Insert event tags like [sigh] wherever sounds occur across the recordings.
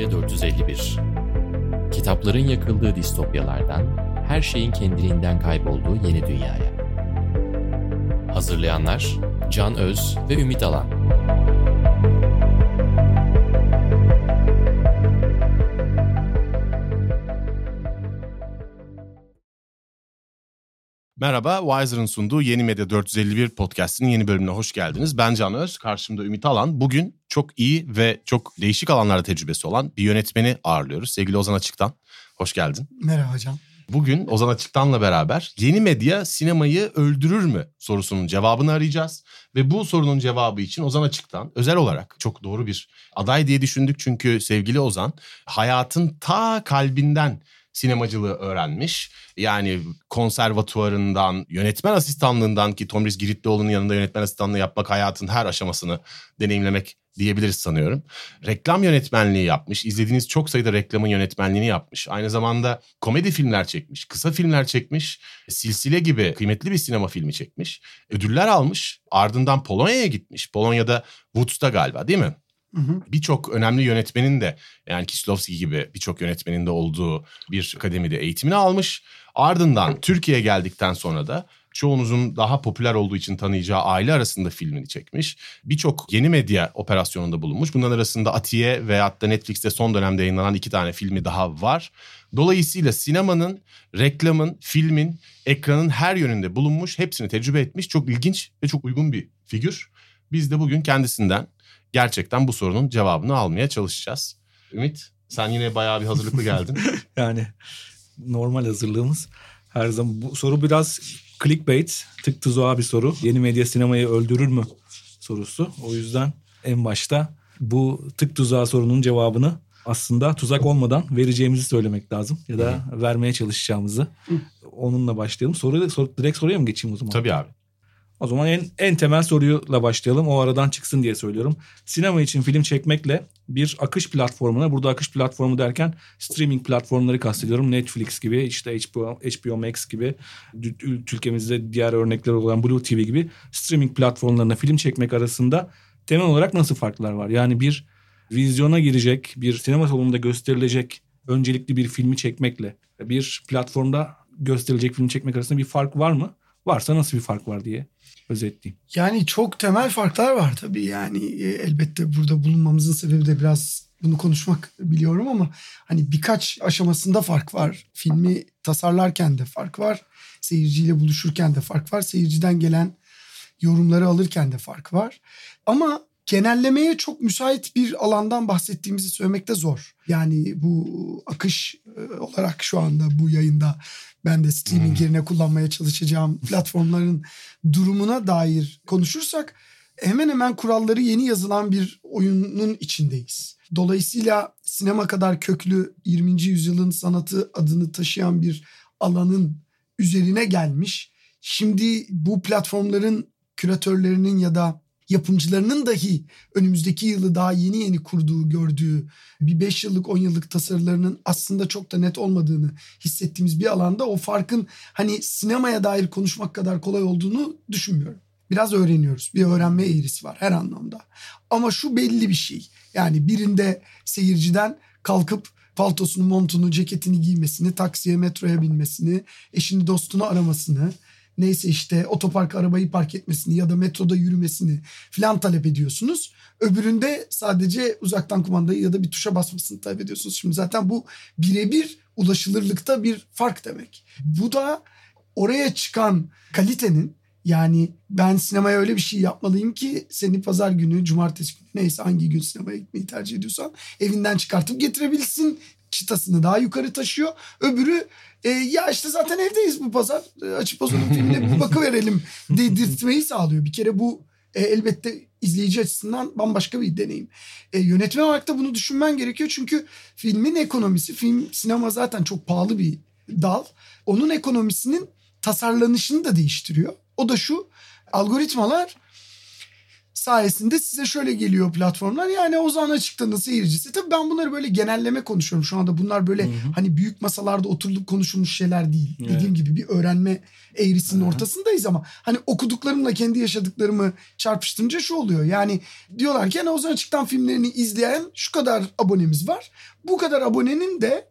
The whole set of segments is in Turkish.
Medya 451 Kitapların yakıldığı distopyalardan, her şeyin kendiliğinden kaybolduğu yeni dünyaya. Hazırlayanlar Can Öz ve Ümit Alan. Merhaba, Wiser'ın sunduğu Yeni Medya 451 podcast'inin yeni bölümüne hoş geldiniz. Ben Can Öz, karşımda Ümit Alan. Bugün çok iyi ve çok değişik alanlarda tecrübesi olan bir yönetmeni ağırlıyoruz. Sevgili Ozan Açık'tan, hoş geldin. Merhaba hocam. Bugün Ozan Açık'tan'la beraber yeni medya sinemayı öldürür mü sorusunun cevabını arayacağız. Ve bu sorunun cevabı için Ozan Açık'tan özel olarak çok doğru bir aday diye düşündük. Çünkü sevgili Ozan hayatın ta kalbinden sinemacılığı öğrenmiş. Yani konservatuvarından, yönetmen asistanlığından ki Tomris Giritlioğlu'nun yanında yönetmen asistanlığı yapmak hayatın her aşamasını deneyimlemek diyebiliriz sanıyorum. Reklam yönetmenliği yapmış. İzlediğiniz çok sayıda reklamın yönetmenliğini yapmış. Aynı zamanda komedi filmler çekmiş, kısa filmler çekmiş. Silsile gibi kıymetli bir sinema filmi çekmiş. Ödüller almış. Ardından Polonya'ya gitmiş. Polonya'da Woods'ta galiba değil mi? Birçok önemli yönetmenin de yani Kislovski gibi birçok yönetmenin de olduğu bir akademide eğitimini almış. Ardından Türkiye'ye geldikten sonra da çoğunuzun daha popüler olduğu için tanıyacağı aile arasında filmini çekmiş. Birçok yeni medya operasyonunda bulunmuş. Bunların arasında Atiye veyahut da Netflix'te son dönemde yayınlanan iki tane filmi daha var. Dolayısıyla sinemanın, reklamın, filmin, ekranın her yönünde bulunmuş. Hepsini tecrübe etmiş. Çok ilginç ve çok uygun bir figür. Biz de bugün kendisinden gerçekten bu sorunun cevabını almaya çalışacağız. Ümit sen yine bayağı bir hazırlıklı geldin. [laughs] yani normal hazırlığımız her zaman. Bu soru biraz clickbait, tık tuzağa bir soru. Yeni medya sinemayı öldürür mü sorusu. O yüzden en başta bu tık tuzağı sorunun cevabını aslında tuzak olmadan vereceğimizi söylemek lazım. Ya da vermeye çalışacağımızı. Onunla başlayalım. Soru, soru direkt soruya mı geçeyim o zaman? Tabii abi. O zaman en, en temel soruyla başlayalım. O aradan çıksın diye söylüyorum. Sinema için film çekmekle bir akış platformuna, burada akış platformu derken streaming platformları kastediyorum. Netflix gibi, işte HBO, HBO Max gibi, ülkemizde diğer örnekler olan Blue TV gibi streaming platformlarına film çekmek arasında temel olarak nasıl farklar var? Yani bir vizyona girecek, bir sinema salonunda gösterilecek öncelikli bir filmi çekmekle bir platformda gösterilecek film çekmek arasında bir fark var mı? Varsa nasıl bir fark var diye özetleyeyim. Yani çok temel farklar var tabii. Yani e, elbette burada bulunmamızın sebebi de biraz bunu konuşmak biliyorum ama hani birkaç aşamasında fark var. Filmi tasarlarken de fark var. Seyirciyle buluşurken de fark var. Seyirciden gelen yorumları alırken de fark var. Ama genellemeye çok müsait bir alandan bahsettiğimizi söylemekte zor. Yani bu akış e, olarak şu anda bu yayında ben de streaming hmm. yerine kullanmaya çalışacağım [laughs] platformların durumuna dair konuşursak hemen hemen kuralları yeni yazılan bir oyunun içindeyiz. Dolayısıyla sinema kadar köklü 20. yüzyılın sanatı adını taşıyan bir alanın üzerine gelmiş. Şimdi bu platformların küratörlerinin ya da yapımcılarının dahi önümüzdeki yılı daha yeni yeni kurduğu, gördüğü bir 5 yıllık 10 yıllık tasarılarının aslında çok da net olmadığını hissettiğimiz bir alanda o farkın hani sinemaya dair konuşmak kadar kolay olduğunu düşünmüyorum. Biraz öğreniyoruz. Bir öğrenme eğrisi var her anlamda. Ama şu belli bir şey. Yani birinde seyirciden kalkıp paltosunu, montunu, ceketini giymesini, taksiye, metroya binmesini, eşini, dostunu aramasını, neyse işte otopark arabayı park etmesini ya da metroda yürümesini falan talep ediyorsunuz. Öbüründe sadece uzaktan kumandayı ya da bir tuşa basmasını talep ediyorsunuz. Şimdi zaten bu birebir ulaşılırlıkta bir fark demek. Bu da oraya çıkan kalitenin yani ben sinemaya öyle bir şey yapmalıyım ki seni pazar günü, cumartesi günü neyse hangi gün sinemaya gitmeyi tercih ediyorsan evinden çıkartıp getirebilsin çıtasını daha yukarı taşıyor. Öbürü e, ya işte zaten evdeyiz bu pazar. E, açıp Ozan'ın filmine bir bakıverelim [laughs] dedirtmeyi sağlıyor. Bir kere bu e, elbette izleyici açısından bambaşka bir deneyim. E, yönetmen olarak da bunu düşünmen gerekiyor. Çünkü filmin ekonomisi, film sinema zaten çok pahalı bir dal. Onun ekonomisinin tasarlanışını da değiştiriyor. O da şu algoritmalar sayesinde size şöyle geliyor platformlar. Yani Ozan Açık'tanın seyircisi. Tabii ben bunları böyle genelleme konuşuyorum şu anda. Bunlar böyle hani büyük masalarda oturulup konuşulmuş şeyler değil. Evet. Dediğim gibi bir öğrenme eğrisinin ortasındayız ama hani okuduklarımla kendi yaşadıklarımı çarpıştırınca şu oluyor. Yani diyorlar ki yani Ozan Açık'tan filmlerini izleyen şu kadar abonemiz var. Bu kadar abonenin de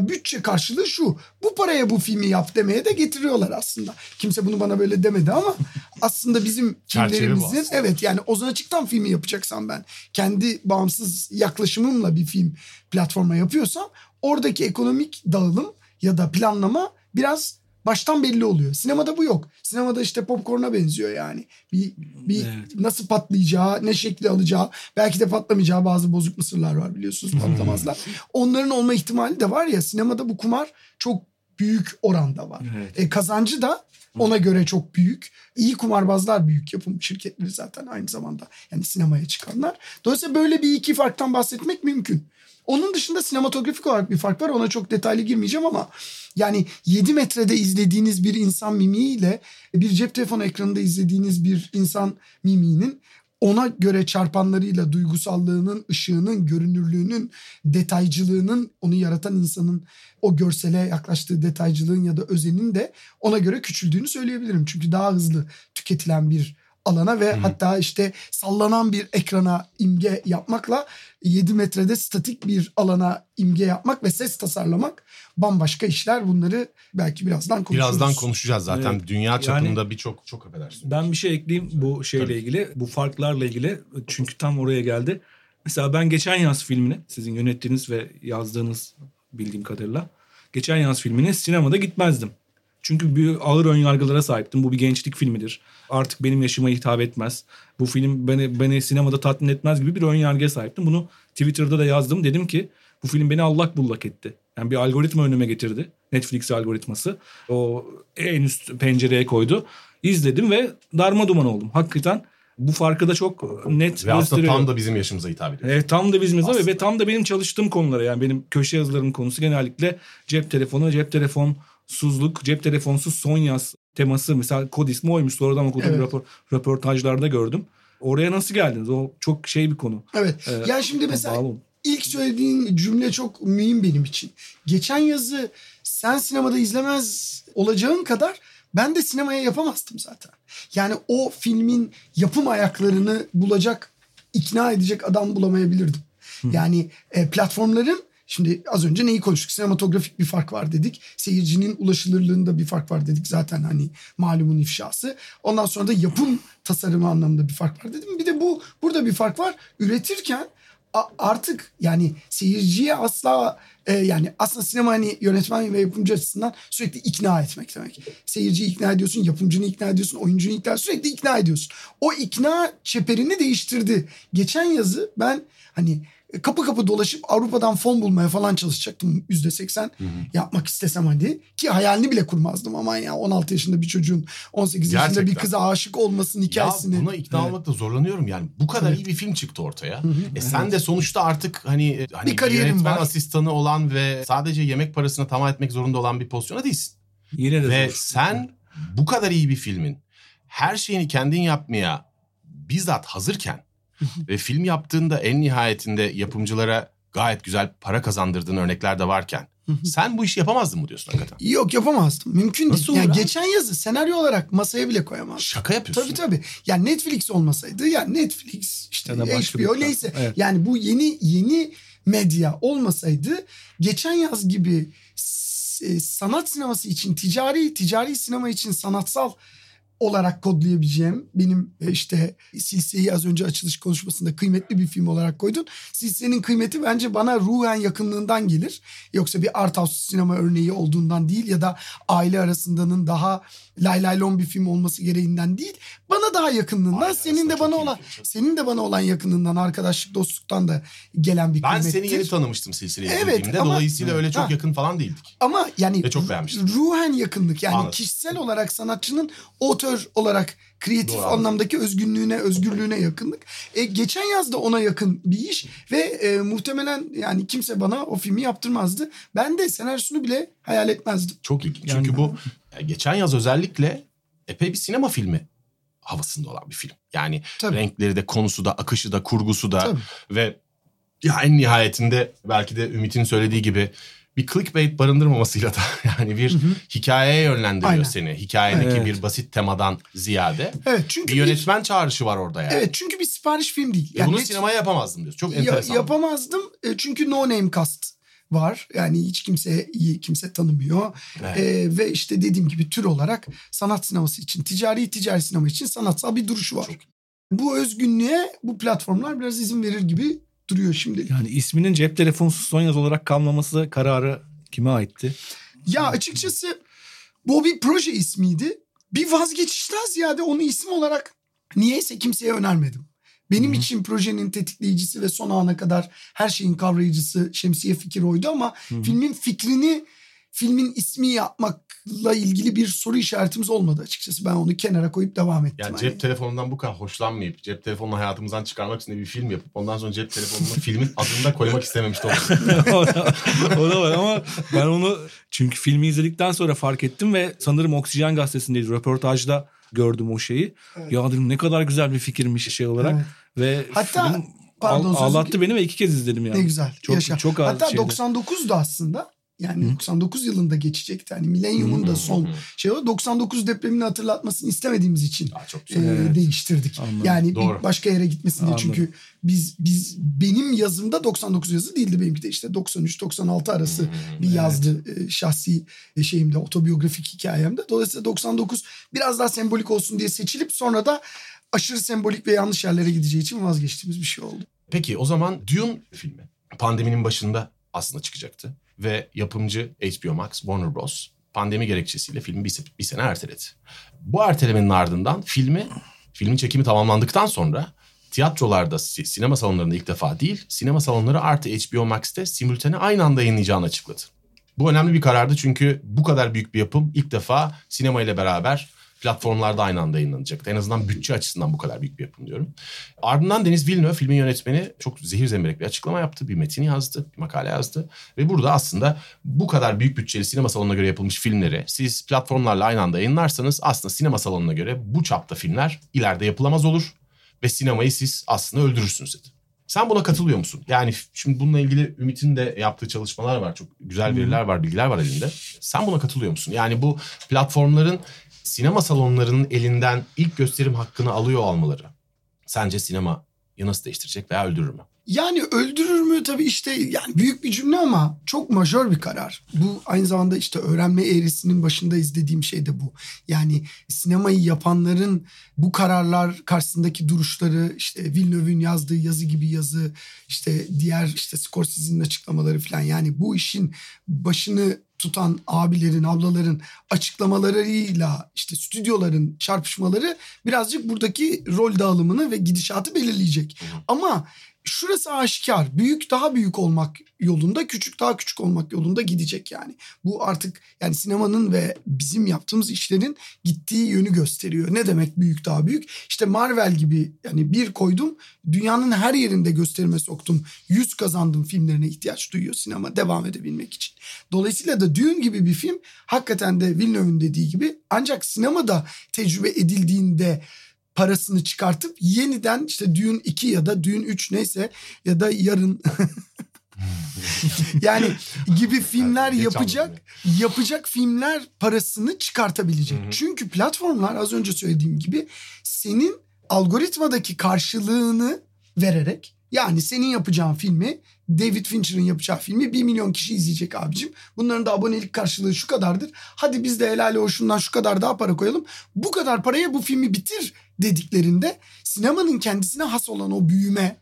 bütçe karşılığı şu. Bu paraya bu filmi yap demeye de getiriyorlar aslında. Kimse bunu bana böyle demedi ama [laughs] aslında bizim filmlerimizin evet yani Ozan Açık'tan filmi yapacaksam ben kendi bağımsız yaklaşımımla bir film platforma yapıyorsam oradaki ekonomik dağılım ya da planlama biraz baştan belli oluyor. Sinemada bu yok. Sinemada işte popcorn'a benziyor yani. Bir, bir Evet. nasıl patlayacağı, ne şekli alacağı, belki de patlamayacağı bazı bozuk mısırlar var biliyorsunuz patlamazlar. Onların olma ihtimali de var ya sinemada bu kumar çok büyük oranda var. Evet. E, kazancı da ona göre çok büyük. İyi kumarbazlar büyük yapım şirketleri zaten aynı zamanda. Yani sinemaya çıkanlar. Dolayısıyla böyle bir iki farktan bahsetmek mümkün. Onun dışında sinematografik olarak bir fark var. Ona çok detaylı girmeyeceğim ama yani 7 metrede izlediğiniz bir insan mimiğiyle bir cep telefonu ekranında izlediğiniz bir insan mimiğinin ona göre çarpanlarıyla duygusallığının, ışığının, görünürlüğünün, detaycılığının, onu yaratan insanın o görsele yaklaştığı detaycılığın ya da özenin de ona göre küçüldüğünü söyleyebilirim. Çünkü daha hızlı tüketilen bir alana ve hatta işte sallanan bir ekrana imge yapmakla 7 metrede statik bir alana imge yapmak ve ses tasarlamak bambaşka işler. Bunları belki birazdan konuşuruz. Birazdan konuşacağız zaten. Evet. Dünya çapında birçok çok affedersin. Ben bir şey ekleyeyim bu şeyle Tabii. ilgili, bu farklarla ilgili. Çünkü tam oraya geldi. Mesela ben geçen yaz filmini, sizin yönettiğiniz ve yazdığınız bildiğim kadarıyla, geçen yaz filmini sinemada gitmezdim. Çünkü bir ağır ön yargılara sahiptim. Bu bir gençlik filmidir. Artık benim yaşıma hitap etmez. Bu film beni, beni sinemada tatmin etmez gibi bir ön yargıya sahiptim. Bunu Twitter'da da yazdım. Dedim ki bu film beni allak bullak etti. Yani bir algoritma önüme getirdi. Netflix algoritması. O en üst pencereye koydu. İzledim ve darma duman oldum. Hakikaten bu farkı da çok net Ve aslında gösteriyor. tam da bizim yaşımıza hitap ediyor. Evet tam da bizim Aslında. ve tam da benim çalıştığım konulara yani benim köşe yazılarım konusu genellikle cep telefonu, cep telefonsuzluk, cep telefonsuz son yaz teması mesela kod ismi oymuş sonradan okuduğum Evet. rapor, röportajlarda gördüm. Oraya nasıl geldiniz? O çok şey bir konu. Evet. Ee, yani şimdi mesela bağlı ilk söylediğin cümle çok mühim benim için. Geçen yazı sen sinemada izlemez olacağın kadar ben de sinemaya yapamazdım zaten. Yani o filmin yapım ayaklarını bulacak, ikna edecek adam bulamayabilirdim. Yani e, platformların Şimdi az önce neyi konuştuk? Sinematografik bir fark var dedik. Seyircinin ulaşılırlığında bir fark var dedik. Zaten hani malumun ifşası. Ondan sonra da yapım tasarımı anlamında bir fark var dedim. Bir de bu burada bir fark var. Üretirken artık yani seyirciye asla e, yani aslında sinema hani yönetmen ve yapımcı açısından sürekli ikna etmek demek. Seyirciyi ikna ediyorsun, yapımcını ikna ediyorsun, oyuncunu ikna sürekli ikna ediyorsun. O ikna çeperini değiştirdi. Geçen yazı ben hani kapı kapı dolaşıp Avrupa'dan fon bulmaya falan çalışacaktım yüzde seksen yapmak istesem hadi ki hayalini bile kurmazdım aman ya 16 yaşında bir çocuğun 18 yaşında bir Gerçekten. kıza aşık olmasının hikayesini. Ya buna ikna olmakta zorlanıyorum yani. Bu kadar iyi bir film çıktı ortaya. E sen de sonuçta artık hani, e, hani Bir kariyerin yönetmen var. asistanı olan ve sadece yemek parasını tamam etmek zorunda olan bir pozisyona değilsin. Yine de Ve zor. sen bu kadar iyi bir filmin her şeyini kendin yapmaya bizzat hazırken ve film yaptığında en nihayetinde yapımcılara gayet güzel para kazandırdığın örnekler de varken sen bu işi yapamazdın mı diyorsun hakikaten? Yok yapamazdım. Mümkün Nasıl değil. Yani abi? geçen yazı senaryo olarak masaya bile koyamazdım. Şaka yapıyorsun. Tabii tabii. Yani Netflix olmasaydı yani Netflix işte Ya HBO bir neyse. Evet. Yani bu yeni yeni medya olmasaydı geçen yaz gibi e, sanat sineması için ticari ticari sinema için sanatsal olarak kodlayabileceğim benim e, işte Silse'yi az önce açılış konuşmasında kıymetli bir film olarak koydun. Silse'nin kıymeti bence bana ruhen yakınlığından gelir. Yoksa bir art house sinema örneği olduğundan değil ya da aile arasındanın daha lay lay lon bir film olması gereğinden değil. Bana daha yakınlığından Aile senin de bana olan film, çok. senin de bana olan yakınlığından arkadaşlık dostluktan da gelen bir Ben kıymettir. seni yeni tanımıştım silsileyi Evet, ama- Dolayısıyla öyle çok Ha. yakın falan değildik. Ama yani Ve çok beğenmiştim. ruhen yakınlık yani Anladım. kişisel olarak sanatçının otör olarak kreatif Doğru, anlamdaki özgünlüğüne, özgürlüğüne yakınlık. E, geçen yaz da ona yakın bir iş ve e, muhtemelen yani kimse bana o filmi yaptırmazdı. Ben de senaryosunu bile hayal etmezdim. Çok ilginç. Yani- Çünkü bu e, geçen yaz özellikle epey bir sinema filmi havasında olan bir film. Yani Tabii. renkleri de konusu da akışı da kurgusu da Tabii. ve ya en nihayetinde belki de Ümit'in söylediği gibi bir clickbait barındırmamasıyla da [laughs] yani bir hikayeye yönlendiriyor Aynen. seni. Hikayedeki Evet. bir basit temadan ziyade Evet çünkü bir yönetmen çağrışı var orada yani. evet çünkü bir sipariş film değil. Ve bunu hiç- sinemaya yapamazdım diyorsun. Çok Ya- enteresan. yapamazdım e, çünkü no name cast var. Yani hiç kimse iyi kimse tanımıyor. Evet. E, ve işte dediğim gibi tür olarak sanat sineması için, ticari ticari sinema için sanatsal bir duruşu var. Bu özgünlüğe bu platformlar biraz izin verir gibi duruyor şimdi. Yani isminin cep telefonsuz son yaz olarak kalmaması kararı kime aitti? Ya açıkçası bu bir proje ismiydi. Bir vazgeçişten ziyade onu isim olarak niyeyse kimseye önermedim. Benim Hı hı. için projenin tetikleyicisi ve son ana kadar her şeyin kavrayıcısı Şemsiye Fikir oydu ama Hı. filmin fikrini filmin ismi yapmakla ilgili bir soru işaretimiz olmadı açıkçası. Ben onu kenara koyup devam ettim. Yani Hani- cep telefonundan bu kadar hoşlanmayıp cep telefonunu hayatımızdan çıkarmak için de bir film yapıp ondan sonra cep telefonunu [laughs] filmin adını da koymak istememiş de [laughs] olabilir. o, da, o da var ama ben onu çünkü filmi izledikten sonra fark ettim ve sanırım Oksijen Gazetesi'ndeydi. Röportajda gördüm o şeyi. Evet. Ya dedim ne kadar güzel bir fikirmiş şey olarak. Evet. Ve Hatta- film pardon, sözü- ağlattı beni ve iki kez izledim yani. Ne güzel. Çok, yaşa. çok az Hatta şeyde. 99'da aslında. Yani Hı. 99 yılında geçecekti. Hani milenyumun da son şey o. 99 depremini hatırlatmasını istemediğimiz için Aa, çok e, güzel. Evet. değiştirdik. Anladım. Yani Doğru. bir başka yere gitmesin diye. Anladım. Çünkü biz biz benim yazımda 99 yazı değildi benimki de işte 93 96 arası bir Evet. yazdı e, şahsi e, şeyimde otobiyografik hikayemde. Dolayısıyla 99 biraz daha sembolik olsun diye seçilip sonra da aşırı sembolik ve yanlış yerlere gideceği için vazgeçtiğimiz bir şey oldu. Peki o zaman Dune filmi pandeminin başında aslında çıkacaktı. Ve yapımcı HBO Max, Warner Bros. pandemi gerekçesiyle filmi bir, bir sene erteledi. Bu ertelemenin ardından filmi, filmin çekimi tamamlandıktan sonra tiyatrolarda, si- sinema salonlarında ilk defa değil, sinema salonları artı HBO Max'te simultane aynı anda yayınlayacağını açıkladı. Bu önemli bir karardı çünkü bu kadar büyük bir yapım ilk defa sinema ile beraber platformlarda aynı anda yayınlanacaktı. En azından bütçe açısından bu kadar büyük bir yapım diyorum. Ardından Deniz Villeneuve filmin yönetmeni çok zehir zemberek bir açıklama yaptı. Bir metin yazdı, bir makale yazdı. Ve burada aslında bu kadar büyük bütçeli sinema salonuna göre yapılmış filmleri siz platformlarla aynı anda yayınlarsanız aslında sinema salonuna göre bu çapta filmler ileride yapılamaz olur. Ve sinemayı siz aslında öldürürsünüz dedi. Sen buna katılıyor musun? Yani şimdi bununla ilgili Ümit'in de yaptığı çalışmalar var. Çok güzel veriler var, bilgiler var elinde. Sen buna katılıyor musun? Yani bu platformların sinema salonlarının elinden ilk gösterim hakkını alıyor olmaları sence sinemayı nasıl değiştirecek veya öldürür mü? Yani öldürür mü tabii işte yani büyük bir cümle ama çok majör bir karar. Bu aynı zamanda işte öğrenme eğrisinin başında izlediğim şey de bu. Yani sinemayı yapanların bu kararlar karşısındaki duruşları işte Villeneuve'ün yazdığı yazı gibi yazı işte diğer işte Scorsese'nin açıklamaları falan yani bu işin başını tutan abilerin, ablaların açıklamalarıyla işte stüdyoların çarpışmaları birazcık buradaki rol dağılımını ve gidişatı belirleyecek. Ama şurası aşikar. Büyük daha büyük olmak yolunda, küçük daha küçük olmak yolunda gidecek yani. Bu artık yani sinemanın ve bizim yaptığımız işlerin gittiği yönü gösteriyor. Ne demek büyük daha büyük? İşte Marvel gibi yani bir koydum dünyanın her yerinde gösterime soktum. Yüz kazandım filmlerine ihtiyaç duyuyor sinema devam edebilmek için. Dolayısıyla da Dune gibi bir film hakikaten de Villeneuve'ün dediği gibi ancak sinemada tecrübe edildiğinde parasını çıkartıp yeniden işte Dune 2 ya da Dune 3 neyse ya da yarın [laughs] yani gibi filmler yapacak yapacak filmler parasını çıkartabilecek. Hı hı. Çünkü platformlar az önce söylediğim gibi senin algoritmadaki karşılığını vererek yani senin yapacağın filmi David Fincher'ın yapacağı filmi 1 milyon kişi izleyecek abicim. Bunların da abonelik karşılığı şu kadardır. Hadi biz de helal hoşundan şu kadar daha para koyalım. Bu kadar paraya bu filmi bitir dediklerinde sinemanın kendisine has olan o büyüme,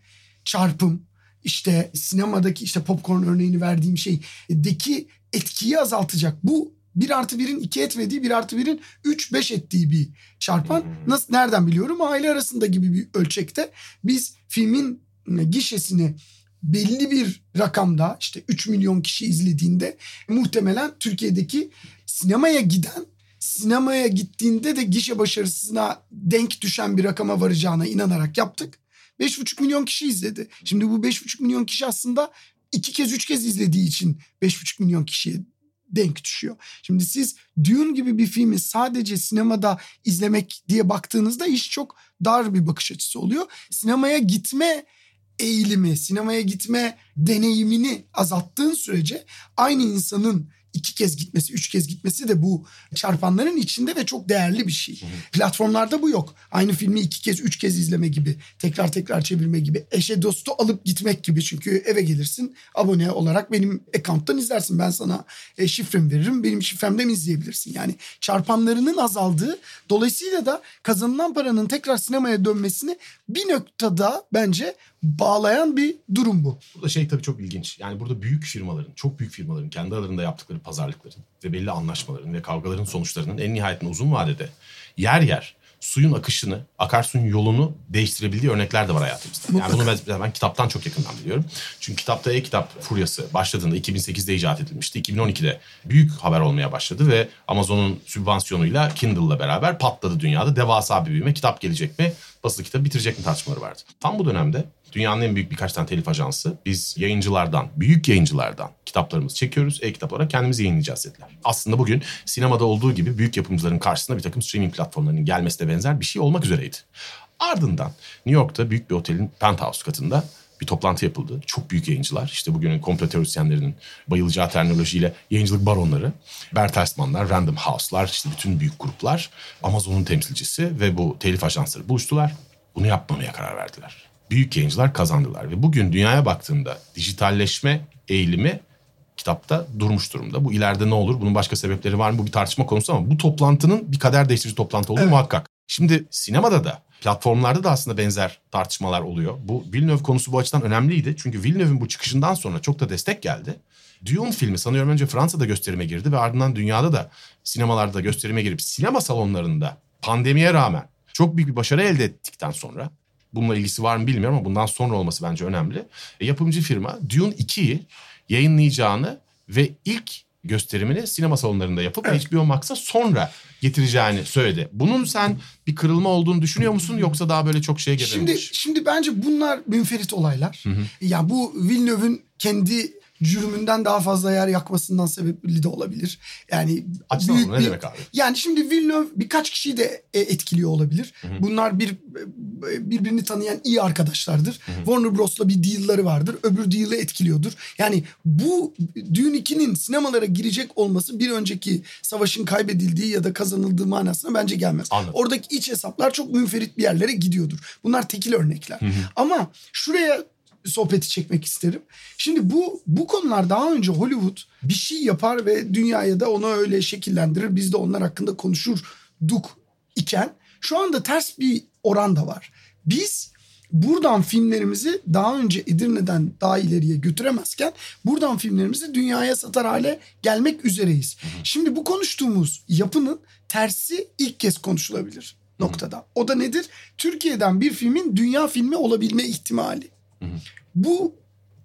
çarpım, işte sinemadaki işte popcorn örneğini verdiğim şeydeki etkiyi azaltacak. Bu bir artı birin iki etmediği bir artı birin üç beş ettiği bir çarpan. Nasıl nereden biliyorum? Aile arasında gibi bir ölçekte biz filmin gişesini belli bir rakamda işte 3 milyon kişi izlediğinde muhtemelen Türkiye'deki sinemaya giden sinemaya gittiğinde de gişe başarısına denk düşen bir rakama varacağına inanarak yaptık. 5,5 milyon kişi izledi. Şimdi bu 5,5 milyon kişi aslında iki kez üç kez izlediği için 5,5 milyon kişiye denk düşüyor. Şimdi siz Dune gibi bir filmi sadece sinemada izlemek diye baktığınızda iş çok dar bir bakış açısı oluyor. Sinemaya gitme eğilimi, sinemaya gitme deneyimini azalttığın sürece aynı insanın iki kez gitmesi, üç kez gitmesi de bu çarpanların içinde ve çok değerli bir şey. Platformlarda bu yok. Aynı filmi iki kez, üç kez izleme gibi, tekrar tekrar çevirme gibi, eşe dostu alıp gitmek gibi. Çünkü eve gelirsin, abone olarak benim account'tan izlersin. Ben sana e, şifremi veririm, benim şifremden izleyebilirsin. Yani çarpanlarının azaldığı, dolayısıyla da kazanılan paranın tekrar sinemaya dönmesini bir noktada bence bağlayan bir durum bu. Burada şey tabii çok ilginç. Yani burada büyük firmaların, çok büyük firmaların kendi aralarında yaptıkları pazarlıkların ve belli anlaşmaların ve kavgaların sonuçlarının en nihayetinde uzun vadede yer yer suyun akışını, akarsuyun yolunu değiştirebildiği örnekler de var hayatımızda. Yani bunu ben, ben kitaptan çok yakından biliyorum. Çünkü kitapta e-kitap furyası başladığında 2008'de icat edilmişti. 2012'de büyük haber olmaya başladı ve Amazon'un sübvansiyonuyla Kindle'la beraber patladı dünyada. Devasa bir büyüme. Kitap gelecek mi? Basılı kitabı bitirecek mi tartışmaları vardı. Tam bu dönemde dünyanın en büyük birkaç tane telif ajansı biz yayıncılardan, büyük yayıncılardan kitaplarımızı çekiyoruz. E-kitap olarak kendimiz yayınlayacağız dediler. Aslında bugün sinemada olduğu gibi büyük yapımcıların karşısında bir takım streaming platformlarının gelmesine benzer bir şey olmak üzereydi. Ardından New York'ta büyük bir otelin penthouse katında bir toplantı yapıldı. Çok büyük yayıncılar işte bugünün komplo teorisyenlerinin bayılacağı terminolojiyle yayıncılık baronları, Bertelsmann'lar, Random House'lar, işte bütün büyük gruplar, Amazon'un temsilcisi ve bu telif ajansları buluştular. Bunu yapmamaya karar verdiler. Büyük yayıncılar kazandılar ve bugün dünyaya baktığında dijitalleşme eğilimi kitapta durmuş durumda. Bu ileride ne olur? Bunun başka sebepleri var mı? Bu bir tartışma konusu ama bu toplantının bir kader değiştirici toplantı olduğu Evet. muhakkak. Şimdi sinemada da platformlarda da aslında benzer tartışmalar oluyor. Bu Villeneuve konusu bu açıdan önemliydi. Çünkü Villeneuve'in bu çıkışından sonra çok da destek geldi. Dune filmi sanıyorum önce Fransa'da gösterime girdi ve ardından dünyada da sinemalarda gösterime girip sinema salonlarında pandemiye rağmen çok büyük bir başarı elde ettikten sonra bununla ilgisi var mı bilmiyorum ama bundan sonra olması bence önemli. E, yapımcı firma Dune 2'yi yayınlayacağını ve ilk gösterimini sinema salonlarında yapıp Evet. HBO Max'a sonra getireceğini söyledi. Bunun sen bir kırılma olduğunu düşünüyor musun yoksa daha böyle çok şeye Şimdi gelebilir? şimdi bence bunlar münferit olaylar. Ya bu Villeneuve'ün kendi cürümünden daha fazla yer yakmasından sebepli de olabilir. Yani Açsana büyük bunu, ne bir- demek abi? Yani şimdi Villeneuve birkaç kişiyi de e, etkiliyor olabilir. Bunlar bir e, birbirini tanıyan iyi arkadaşlardır. Warner Bros'la bir deal'ları vardır. Öbür deal'ı etkiliyordur. Yani bu Dune 2'nin sinemalara girecek olması bir önceki savaşın kaybedildiği ya da kazanıldığı manasına bence gelmez. Anladım. Oradaki iç hesaplar çok münferit bir yerlere gidiyordur. Bunlar tekil örnekler. Ama şuraya sohbeti çekmek isterim. Şimdi bu bu konular daha önce Hollywood bir şey yapar ve dünyaya da onu öyle şekillendirir. Biz de onlar hakkında konuşurduk iken şu anda ters bir oran da var. Biz buradan filmlerimizi daha önce Edirne'den daha ileriye götüremezken buradan filmlerimizi dünyaya satar hale gelmek üzereyiz. Şimdi bu konuştuğumuz yapının tersi ilk kez konuşulabilir noktada. O da nedir? Türkiye'den bir filmin dünya filmi olabilme ihtimali. Bu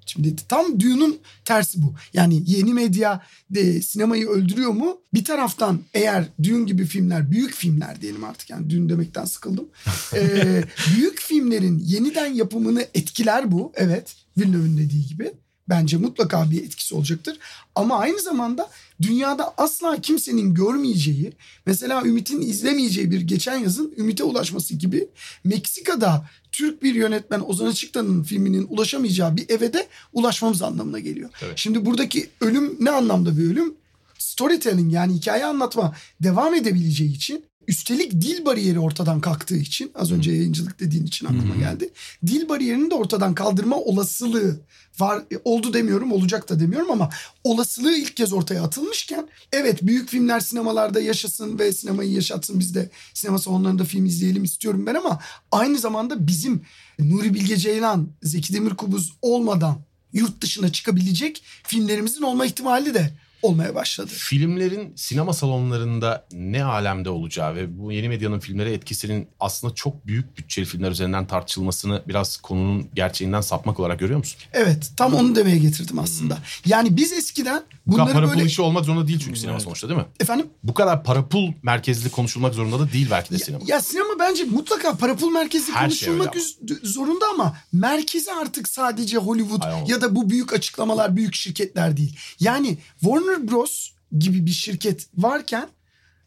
şimdi tam Dune'un tersi bu. Yani yeni medya de sinemayı öldürüyor mu? Bir taraftan eğer Dune gibi filmler, büyük filmler diyelim artık yani Dune demekten sıkıldım. Ee, [laughs] büyük filmlerin yeniden yapımını etkiler bu. Evet, Villeneuve'ün dediği gibi. Bence mutlaka bir etkisi olacaktır. Ama aynı zamanda dünyada asla kimsenin görmeyeceği, mesela Ümit'in izlemeyeceği bir geçen yazın Ümit'e ulaşması gibi Meksika'da Türk bir yönetmen Ozan Açıktan'ın filminin ulaşamayacağı bir eve de ulaşmamız anlamına geliyor. Evet. Şimdi buradaki ölüm ne anlamda bir ölüm? Storytelling yani hikaye anlatma devam edebileceği için üstelik dil bariyeri ortadan kalktığı için az önce yayıncılık dediğin için aklıma geldi. Dil bariyerini de ortadan kaldırma olasılığı var E, oldu demiyorum olacak da demiyorum ama olasılığı ilk kez ortaya atılmışken evet büyük filmler sinemalarda yaşasın ve sinemayı yaşatsın biz de sinema salonlarında film izleyelim istiyorum ben ama aynı zamanda bizim Nuri Bilge Ceylan, Zeki Demirkubuz olmadan yurt dışına çıkabilecek filmlerimizin olma ihtimali de olmaya başladı. Filmlerin sinema salonlarında ne alemde olacağı ve bu yeni medyanın filmlere etkisinin aslında çok büyük bütçeli filmler üzerinden tartışılmasını biraz konunun gerçeğinden sapmak olarak görüyor musun? Evet tam onu demeye getirdim aslında. Yani biz eskiden Bu kadar bunları para pul böyle... işi olmak zorunda değil çünkü sinema sonuçta değil mi? Efendim? Bu kadar para pul merkezli konuşulmak zorunda da değil belki de sinema. Ya sinema bence mutlaka para pul merkezi Her şey konuşulmak üz- zorunda ama merkezi artık sadece Hollywood Ay, o- ya da bu büyük açıklamalar büyük şirketler değil. Yani Warner Bros gibi bir şirket varken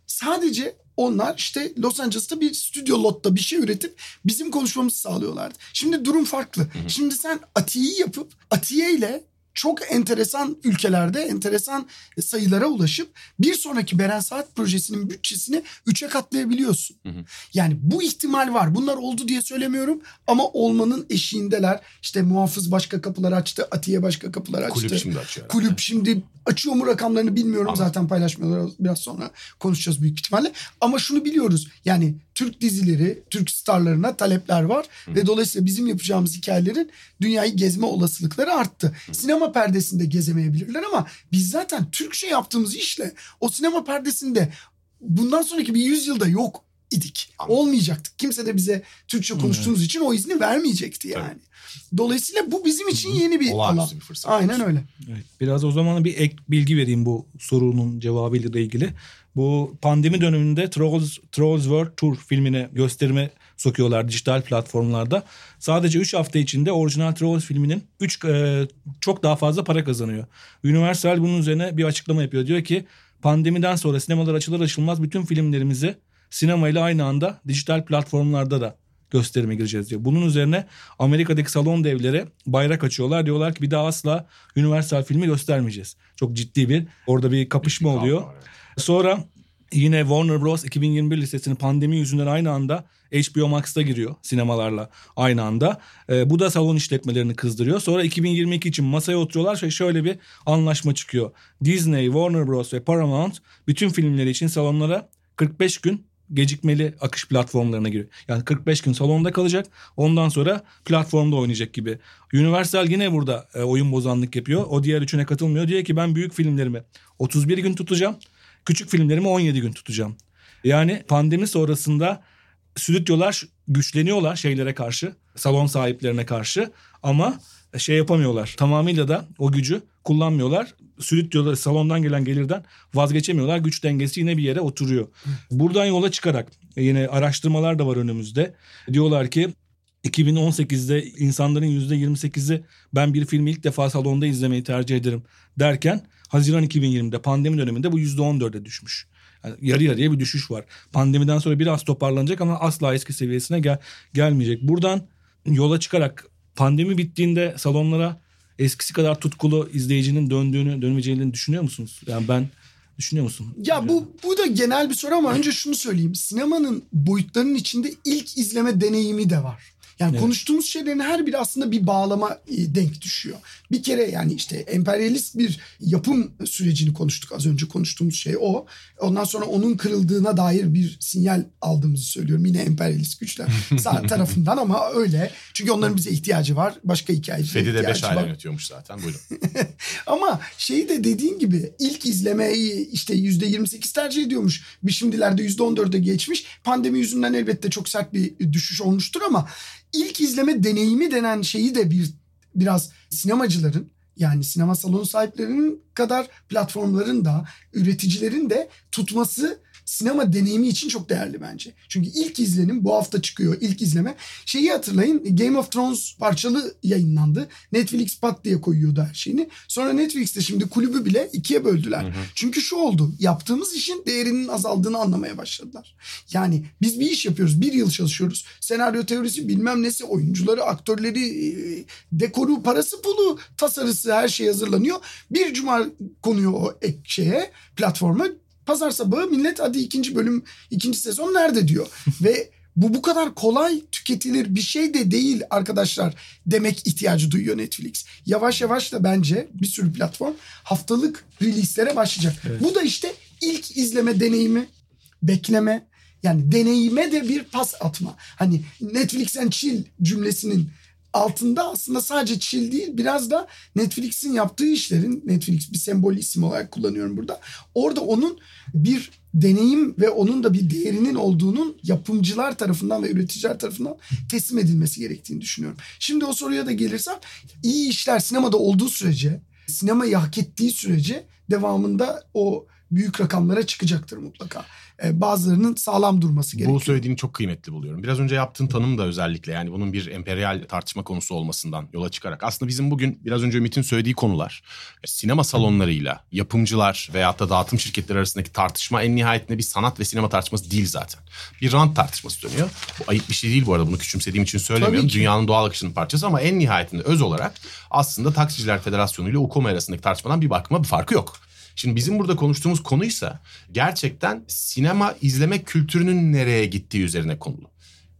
sadece onlar işte Los Angeles'ta bir stüdyo lotta bir şey üretip bizim konuşmamızı sağlıyorlardı. Şimdi durum farklı. Şimdi sen Atiye'yi yapıp Atiye ile çok enteresan ülkelerde enteresan sayılara ulaşıp bir sonraki Beren Saat projesinin bütçesini üçe katlayabiliyorsun. Hı hı. Yani bu ihtimal var. Bunlar oldu diye söylemiyorum ama olmanın eşiğindeler. İşte muhafız başka kapılar açtı, Atiye başka kapılar açtı. Kulüp şimdi açıyor. Kulüp şimdi açıyor mu rakamlarını bilmiyorum. Anladım. Zaten paylaşmıyorlar. Biraz sonra konuşacağız büyük ihtimalle. Ama şunu biliyoruz. Yani Türk dizileri, Türk starlarına talepler var. Ve dolayısıyla bizim yapacağımız hikayelerin dünyayı gezme olasılıkları arttı. Sinema perdesinde gezemeyebilirler ama biz zaten Türkçe yaptığımız işle o sinema perdesinde bundan sonraki bir yüzyılda yok idik. Anladım. Olmayacaktık. Kimse de bize Türkçe konuştuğumuz için o izni vermeyecekti yani. Dolayısıyla bu bizim için yeni bir alan. Olağanüstü bir fırsat. Aynen öyle. Evet, biraz o zaman bir ek bilgi vereyim bu sorunun cevabıyla ilgili. Bu pandemi döneminde Trolls, Trolls World Tour filmine gösterime sokuyorlar dijital platformlarda. Sadece 3 hafta içinde orijinal Trolls filminin 3 çok daha fazla para kazanıyor. Universal bunun üzerine bir açıklama yapıyor. Diyor ki pandemiden sonra sinemalar açılır açılmaz bütün filmlerimizi sinemayla aynı anda dijital platformlarda da gösterime gireceğiz diyor. Bunun üzerine Amerika'daki salon devleri bayrak açıyorlar. Diyorlar ki bir daha asla Universal filmi göstermeyeceğiz. Çok ciddi bir orada bir kapışma kavga oluyor. var, evet. Sonra yine Warner Bros 2021 listesini pandemi yüzünden aynı anda HBO Max'ta giriyor sinemalarla aynı anda. Ee, bu da salon işletmelerini kızdırıyor. Sonra 2022 için masaya oturuyorlar ve şöyle bir anlaşma çıkıyor. Disney, Warner Bros ve Paramount bütün filmleri için salonlara 45 gün gecikmeli akış platformlarına giriyor. Yani 45 gün salonda kalacak. Ondan sonra platformda oynayacak gibi. Universal yine burada e, oyun bozanlık yapıyor. O diğer üçüne katılmıyor. Diyor ki ben büyük filmlerimi 31 gün tutacağım. Küçük filmlerimi 17 gün tutacağım. Yani pandemi sonrasında stüdyolar güçleniyorlar şeylere karşı. Salon sahiplerine karşı. Ama şey yapamıyorlar. Tamamıyla da o gücü kullanmıyorlar. Stüdyoda salondan gelen gelirden vazgeçemiyorlar. Güç dengesi yine bir yere oturuyor. Buradan yola çıkarak yine araştırmalar da var önümüzde. Diyorlar ki 2018'de insanların %28'i ben bir filmi ilk defa salonda izlemeyi tercih ederim derken Haziran 2020'de pandemi döneminde bu %14'e düşmüş. Yani yarı yarıya bir düşüş var. Pandemiden sonra biraz toparlanacak ama asla eski seviyesine gel gelmeyecek. Buradan yola çıkarak pandemi bittiğinde salonlara eskisi kadar tutkulu izleyicinin döndüğünü, dönmeyeceğini düşünüyor musunuz? Yani ben düşünüyor musun? Ya bu bu da genel bir soru ama önce şunu söyleyeyim. Sinemanın boyutlarının içinde ilk izleme deneyimi de var. Yani Evet. konuştuğumuz şeylerin her biri aslında bir bağlama e, denk düşüyor. Bir kere yani işte emperyalist bir yapım sürecini konuştuk az önce konuştuğumuz şey o. Ondan sonra onun kırıldığına dair bir sinyal aldığımızı söylüyorum. Yine emperyalist güçler [laughs] tarafından ama öyle. Çünkü onların bize ihtiyacı var. Başka hikayecilere Fedi de 5 ihtiyacı ay var. yönetiyormuş zaten. Buyurun. [laughs] Ama şeyi de dediğin gibi ilk izlemeyi işte yüzde 28 tercih ediyormuş. Bir şimdilerde yüzde 14'e geçmiş. Pandemi yüzünden elbette çok sert bir düşüş olmuştur ama ilk izleme deneyimi denen şeyi de bir biraz sinemacıların yani sinema salonu sahiplerinin kadar platformların da üreticilerin de tutması sinema deneyimi için çok değerli bence. Çünkü ilk izlenim bu hafta çıkıyor ilk izleme. Şeyi hatırlayın Game of Thrones parçalı yayınlandı. Netflix pat diye koyuyordu her şeyini. Sonra Netflix'te şimdi kulübü bile ikiye böldüler. Çünkü şu oldu yaptığımız işin değerinin azaldığını anlamaya başladılar. Yani biz bir iş yapıyoruz bir yıl çalışıyoruz. Senaryo teorisi bilmem nesi oyuncuları aktörleri e, dekoru parası pulu tasarısı her şey hazırlanıyor. Bir cuma konuyor o ek şeye platforma pazar sabahı millet hadi ikinci bölüm ikinci sezon nerede diyor. [laughs] Ve bu bu kadar kolay tüketilir bir şey de değil arkadaşlar demek ihtiyacı duyuyor Netflix. Yavaş yavaş da bence bir sürü platform haftalık release'lere başlayacak. Bu da işte ilk izleme deneyimi, bekleme yani deneyime de bir pas atma. Hani Netflix and chill cümlesinin altında aslında sadece chill değil biraz da Netflix'in yaptığı işlerin Netflix bir sembol isim olarak kullanıyorum burada. Orada onun bir deneyim ve onun da bir değerinin olduğunun yapımcılar tarafından ve üreticiler tarafından teslim edilmesi gerektiğini düşünüyorum. Şimdi o soruya da gelirsem iyi işler sinemada olduğu sürece sinemayı hak ettiği sürece devamında o büyük rakamlara çıkacaktır mutlaka. E, bazılarının sağlam durması gerekiyor. Bu söylediğini çok kıymetli buluyorum. Biraz önce yaptığın tanım da özellikle yani bunun bir emperyal tartışma konusu olmasından yola çıkarak. Aslında bizim bugün biraz önce Ümit'in söylediği konular sinema salonlarıyla yapımcılar veyahut da dağıtım şirketleri arasındaki tartışma en nihayetinde bir sanat ve sinema tartışması değil zaten. Bir rant tartışması dönüyor. Bu ayıp bir şey değil bu arada bunu küçümsediğim için söylemiyorum. Dünyanın doğal akışının parçası ama en nihayetinde öz olarak aslında Taksiciler Federasyonu ile UKOM arasındaki tartışmadan bir bakıma bir farkı yok. Şimdi bizim burada konuştuğumuz konuysa gerçekten sinema izleme kültürünün nereye gittiği üzerine konulu.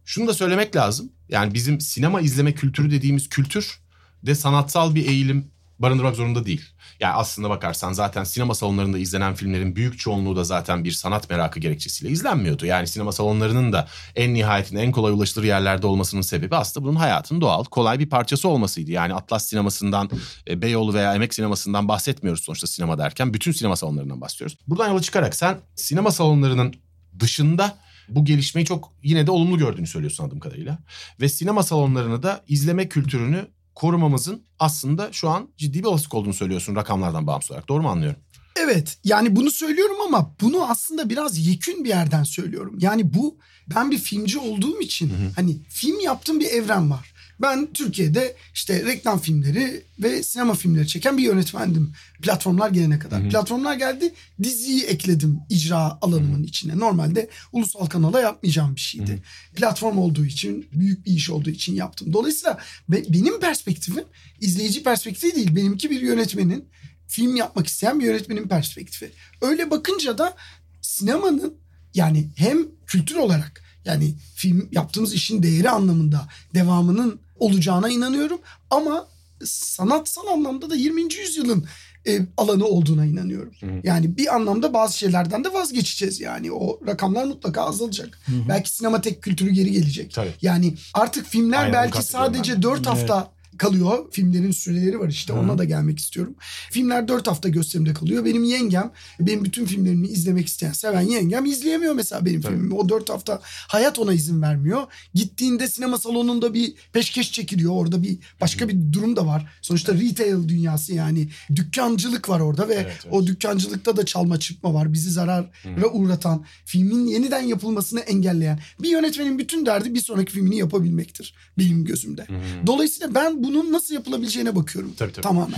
Şunu da söylemek lazım. Yani bizim sinema izleme kültürü dediğimiz kültür de sanatsal bir eğilim barındırmak zorunda değil. Yani aslında bakarsan zaten sinema salonlarında izlenen filmlerin büyük çoğunluğu da zaten bir sanat merakı gerekçesiyle izlenmiyordu. Yani sinema salonlarının da en nihayetinde en kolay ulaşılır yerlerde olmasının sebebi aslında bunun hayatın doğal, kolay bir parçası olmasıydı. Yani Atlas sinemasından, e, Beyoğlu veya Emek sinemasından bahsetmiyoruz sonuçta sinema derken. Bütün sinema salonlarından bahsediyoruz. Buradan yola çıkarak sen sinema salonlarının dışında bu gelişmeyi çok yine de olumlu gördüğünü söylüyorsun adım kadarıyla. Ve sinema salonlarını da izleme kültürünü korumamızın aslında şu an ciddi bir olasılık olduğunu söylüyorsun rakamlardan bağımsız olarak. Doğru mu anlıyorum? Evet yani bunu söylüyorum ama bunu aslında biraz yekün bir yerden söylüyorum. Yani bu ben bir filmci olduğum için hı hı. hani film yaptığım bir evren var. Ben Türkiye'de işte reklam filmleri ve sinema filmleri çeken bir yönetmendim. Platformlar gelene kadar. Hı hı. Platformlar geldi diziyi ekledim icra alanımın hı hı. içine. Normalde ulusal kanala yapmayacağım bir şeydi. Hı hı. Platform olduğu için büyük bir iş olduğu için yaptım. Dolayısıyla benim perspektifim izleyici perspektifi değil. Benimki bir yönetmenin film yapmak isteyen bir yönetmenin perspektifi. Öyle bakınca da sinemanın yani hem kültür olarak yani film yaptığımız işin değeri anlamında devamının olacağına inanıyorum. Ama sanatsal anlamda da 20. yüzyılın e, alanı olduğuna inanıyorum. Hı hı. Yani bir anlamda bazı şeylerden de vazgeçeceğiz yani. O rakamlar mutlaka azalacak. Hı hı. Belki sinema tek kültürü geri gelecek. Tabii. Yani artık filmler Aynen, belki sadece 4 hafta kalıyor. Filmlerin süreleri var işte Hı. ona da gelmek istiyorum. Filmler dört hafta gösterimde kalıyor. Benim yengem benim bütün filmlerimi izlemek isteyen seven yengem izleyemiyor mesela benim Tabii. filmimi. O dört hafta hayat ona izin vermiyor. Gittiğinde sinema salonunda bir peşkeş çekiliyor. Orada bir başka bir durum da var. Sonuçta retail dünyası yani dükkancılık var orada ve evet, evet. o dükkancılıkta da çalma çırpma var. Bizi zarara Hı. uğratan, filmin yeniden yapılmasını engelleyen. Bir yönetmenin bütün derdi bir sonraki filmini yapabilmektir benim gözümde. Hı. Dolayısıyla ben bunun nasıl yapılabileceğine bakıyorum. Tabii, tabii. Tamamen.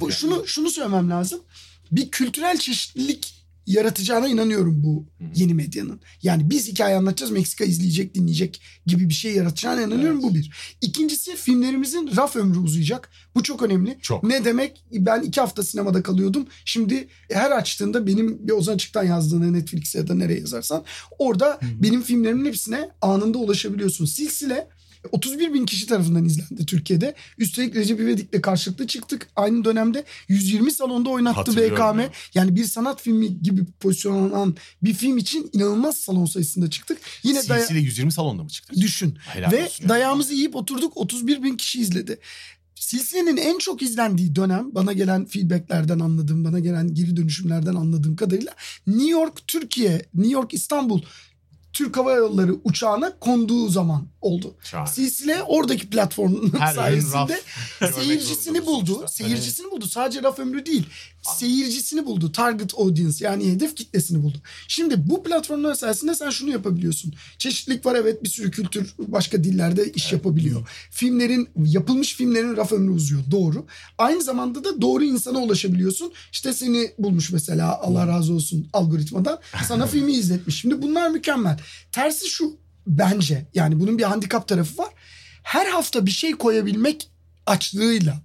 Bu, şunu şunu söylemem lazım. Bir kültürel çeşitlilik yaratacağına inanıyorum bu yeni medyanın. Yani biz hikaye anlatacağız Meksika izleyecek dinleyecek gibi bir şey yaratacağına inanıyorum evet. bu bir. İkincisi filmlerimizin raf ömrü uzayacak. Bu çok önemli. Çok. Ne demek ben iki hafta sinemada kalıyordum. Şimdi her açtığında benim bir Ozan Açık'tan yazdığını Netflix'e ya da nereye yazarsan orada Hı-hı. benim filmlerimin hepsine anında ulaşabiliyorsun. Silsile 31 bin kişi tarafından izlendi Türkiye'de. Üstelik Recep İvedik'le karşılıklı çıktık. Aynı dönemde 120 salonda oynattı BKM. Ya. Yani bir sanat filmi gibi pozisyonlanan bir film için inanılmaz salon sayısında çıktık. Yine Silsile daya- 120 salonda mı çıktık? Düşün. Helal Ve dayağımızı yiyip oturduk 31 bin kişi izledi. Silsilenin en çok izlendiği dönem bana gelen feedbacklerden anladığım, bana gelen geri dönüşümlerden anladığım kadarıyla New York, Türkiye, New York, İstanbul Türk Hava Yolları uçağına konduğu zaman oldu. Şahane. Silsile oradaki platformun Her sayesinde [laughs] seyircisini buldu. Seyircisini evet. buldu. Sadece raf ömrü değil. Seyircisini buldu. Target audience yani hedef kitlesini buldu. Şimdi bu platformlar sayesinde sen şunu yapabiliyorsun. Çeşitlilik var evet bir sürü kültür başka dillerde iş evet. yapabiliyor. Filmlerin yapılmış filmlerin raf ömrü uzuyor. Doğru. Aynı zamanda da doğru insana ulaşabiliyorsun. İşte seni bulmuş mesela Allah razı olsun algoritmadan sana [laughs] filmi izletmiş. Şimdi bunlar mükemmel. Tersi şu bence yani bunun bir handikap tarafı var. Her hafta bir şey koyabilmek açlığıyla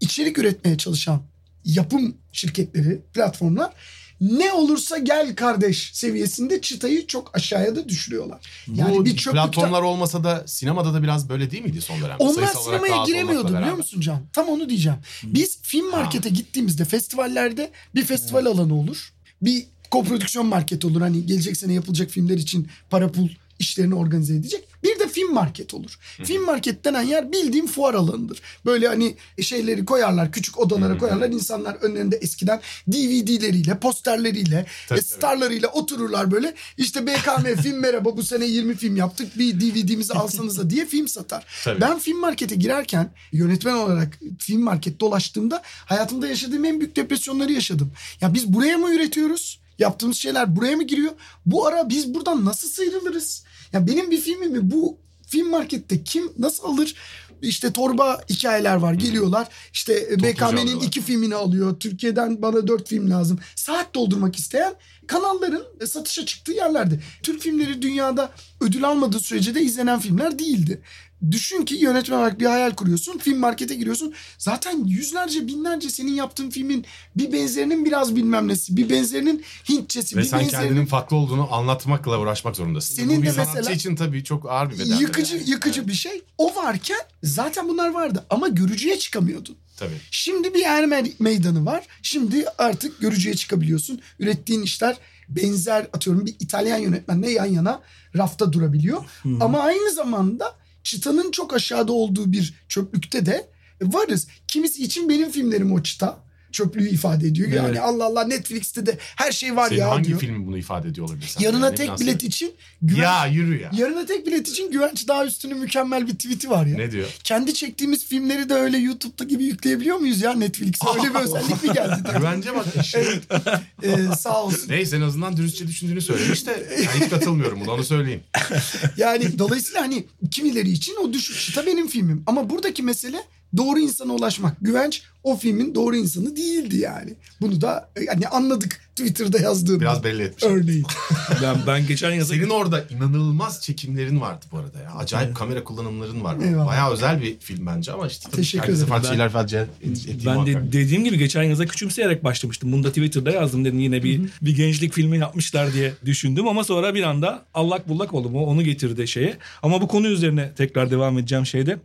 içerik üretmeye çalışan yapım şirketleri, platformlar ne olursa gel kardeş seviyesinde çıtayı çok aşağıya da düşürüyorlar. Yani Bu bir platformlar olmasa da sinemada da biraz böyle değil miydi son dönemde? Onlar Sayısal sinemaya giremiyordu biliyor musun Can? Tam onu diyeceğim. Biz film markete ha. gittiğimizde festivallerde bir festival hmm. alanı olur. Bir koprodüksiyon market olur. Hani gelecek sene yapılacak filmler için para pul işlerini organize edecek. Bir de film market olur. Hı. Film market denen yer bildiğim fuar alanıdır. Böyle hani şeyleri koyarlar, küçük odalara koyarlar. İnsanlar önlerinde eskiden DVD'leriyle, posterleriyle, tabii, e, starlarıyla tabii. otururlar böyle. İşte BKM film [laughs] merhaba bu sene 20 film yaptık. Bir DVD'mizi alsanıza diye film satar. Tabii. Ben film markete girerken yönetmen olarak film market dolaştığımda hayatımda yaşadığım en büyük depresyonları yaşadım. Ya biz buraya mı üretiyoruz? yaptığımız şeyler buraya mı giriyor? Bu ara biz buradan nasıl sıyrılırız? Ya benim bir filmimi bu film markette kim nasıl alır? İşte torba hikayeler var geliyorlar. İşte BKM'nin alıyorlar. iki filmini alıyor. Türkiye'den bana dört film lazım. Saat doldurmak isteyen kanalların satışa çıktığı yerlerdi. Türk filmleri dünyada ödül almadığı sürece de izlenen filmler değildi. Düşün ki yönetmen olarak bir hayal kuruyorsun. Film markete giriyorsun. Zaten yüzlerce binlerce senin yaptığın filmin bir benzerinin biraz bilmem nesi. Bir benzerinin Hintçesi. Ve bir sen benzerinin kendinin farklı olduğunu anlatmakla uğraşmak zorundasın. Senin Bu bir de sanatçı mesela- için tabii çok ağır bir bedel. yıkıcı yani. yıkıcı bir şey. O varken zaten bunlar vardı ama görücüye çıkamıyordun. Tabii. Şimdi bir er me- meydanı var. Şimdi artık görücüye çıkabiliyorsun. Ürettiğin işler benzer atıyorum bir İtalyan yönetmenle yan yana rafta durabiliyor. Ama aynı zamanda çıtanın çok aşağıda olduğu bir çöplükte de varız. Kimisi için benim filmlerim o çıta. Çöplüğü ifade ediyor. Yani Evet. Allah Allah Netflix'te de her şey var Senin ya hangi diyor. filmin bunu ifade ediyor olabilir? sence? Yarına Yani tek bilet için güven, Ya yürü ya. Yarına tek bilet için Güvenç Dağ Üstü'nün mükemmel bir tweet'i var ya. Ne diyor? Kendi çektiğimiz filmleri de öyle YouTube'da gibi yükleyebiliyor muyuz ya Netflix'e? Öyle bir [laughs] özellik mi geldi? Güvence bak. evet. Ee, sağ olsun. Neyse en azından dürüstçe düşündüğünü söylemiş de [laughs] yani hiç katılmıyorum buna onu söyleyeyim. Yani dolayısıyla hani kimileri için o düşük çıta benim filmim. Ama buradaki mesele doğru insana ulaşmak. Güvenç o filmin doğru insanı değildi yani. Bunu da yani anladık Twitter'da yazdığım Biraz belli etmiş. örneğin. [laughs] Ben, ben geçen yaz Senin orada inanılmaz çekimlerin vardı bu arada ya. Acayip kamera kullanımların var. Eyvallah. Bayağı özel bir film bence ama işte Teşekkür herkese ederim. farklı Ben- şeyler falan Ben de dediğim gibi geçen yaza küçümseyerek başlamıştım. Bunu da Twitter'da yazdım dedim yine bir bir gençlik filmi yapmışlar diye düşündüm ama sonra bir anda allak bullak oldum. O onu getirdi şeye. Ama bu konu üzerine tekrar devam edeceğim şeyde.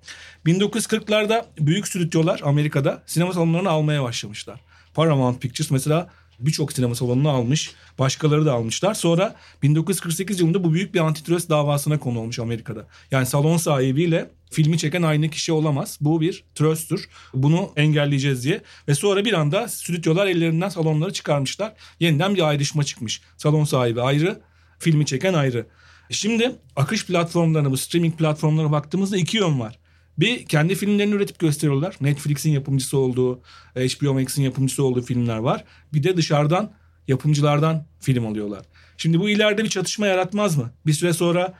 1940'larda büyük stüdyolar Amerika'da sinema salonlarını almaya başlamışlar. Paramount Pictures mesela birçok sinema salonunu almış. Başkaları da almışlar. Sonra 1948 yılında bu büyük bir antitrust davasına konu olmuş Amerika'da. Yani salon sahibiyle filmi çeken aynı kişi olamaz. Bu bir trust'tur. Bunu engelleyeceğiz diye. Ve sonra bir anda stüdyolar ellerinden salonları çıkarmışlar. Yeniden bir ayrışma çıkmış. Salon sahibi ayrı, filmi çeken ayrı. Şimdi akış platformlarına, bu streaming platformlarına baktığımızda iki yön var. Bir kendi filmlerini üretip gösteriyorlar. Netflix'in yapımcısı olduğu, HBO Max'in yapımcısı olduğu filmler var. Bir de dışarıdan yapımcılardan film alıyorlar. Şimdi bu ileride bir çatışma yaratmaz mı? Bir süre sonra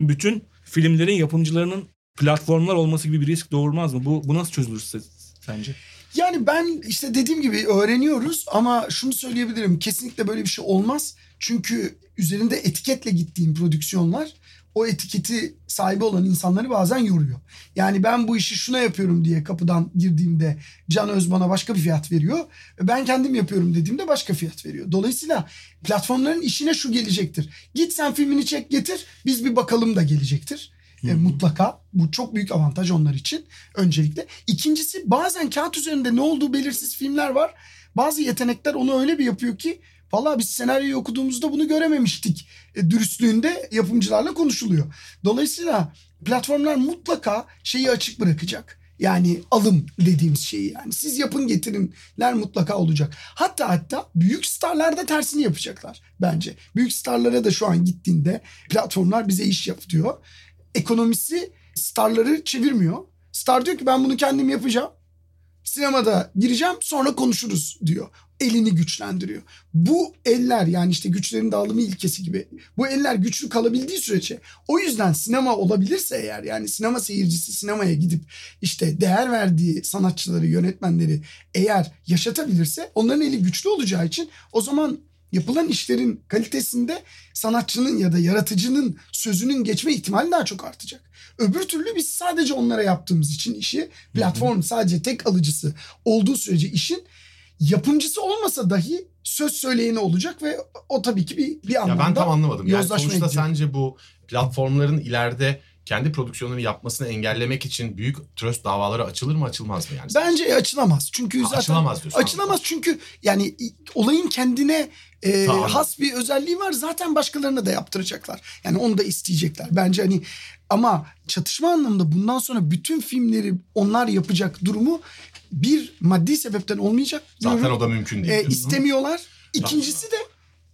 bütün filmlerin yapımcılarının platformlar olması gibi bir risk doğurmaz mı? Bu, bu nasıl çözülür size- sence? Yani ben işte dediğim gibi öğreniyoruz ama şunu söyleyebilirim. Kesinlikle böyle bir şey olmaz. Çünkü üzerinde etiketle gittiğim prodüksiyonlar o etiketi sahibi olan insanları bazen yoruyor. Yani ben bu işi şuna yapıyorum diye kapıdan girdiğimde Can Öz bana başka bir fiyat veriyor. Ben kendim yapıyorum dediğimde başka fiyat veriyor. Dolayısıyla platformların işine şu gelecektir. Git sen filmini çek getir biz bir bakalım da gelecektir. E, mutlaka bu çok büyük avantaj onlar için öncelikle. İkincisi bazen kağıt üzerinde ne olduğu belirsiz filmler var. Bazı yetenekler onu öyle bir yapıyor ki Vallahi biz senaryoyu okuduğumuzda bunu görememiştik. E, dürüstlüğünde yapımcılarla konuşuluyor. Dolayısıyla platformlar mutlaka şeyi açık bırakacak. Yani alım dediğimiz şeyi yani. Siz yapın getirinler mutlaka olacak. Hatta hatta büyük starlar da tersini yapacaklar bence. Büyük starlara da şu an gittiğinde platformlar bize iş yap diyor. Ekonomisi starları çevirmiyor. Star diyor ki ben bunu kendim yapacağım. Sinemada gireceğim sonra konuşuruz diyor. Elini güçlendiriyor. Bu eller yani işte güçlerin dağılımı ilkesi gibi. Bu eller güçlü kalabildiği sürece o yüzden sinema olabilirse eğer yani sinema seyircisi sinemaya gidip işte değer verdiği sanatçıları, yönetmenleri eğer yaşatabilirse onların eli güçlü olacağı için o zaman yapılan işlerin kalitesinde sanatçının ya da yaratıcının sözünün geçme ihtimali daha çok artacak. Öbür türlü biz sadece onlara yaptığımız için işi platform sadece tek alıcısı olduğu sürece işin yapımcısı olmasa dahi söz söyleyeni olacak ve o tabii ki bir, bir Ya anlamda ben tam anlamadım. Yani sonuçta gidecek. sence bu platformların ileride kendi prodüksiyonlarını yapmasını engellemek için büyük trust davaları açılır mı açılmaz mı yani? Bence açılamaz. Çünkü Ha, zaten açılamaz diyorsun. Açılamaz çünkü yani olayın kendine e, Tamam. has bir özelliği var. Zaten başkalarına da yaptıracaklar. Yani onu da isteyecekler. Bence hani ama çatışma anlamında bundan sonra bütün filmleri onlar yapacak durumu bir maddi sebepten olmayacak. Zaten diyorum. o da mümkün değil. E, istemiyorlar. İkincisi de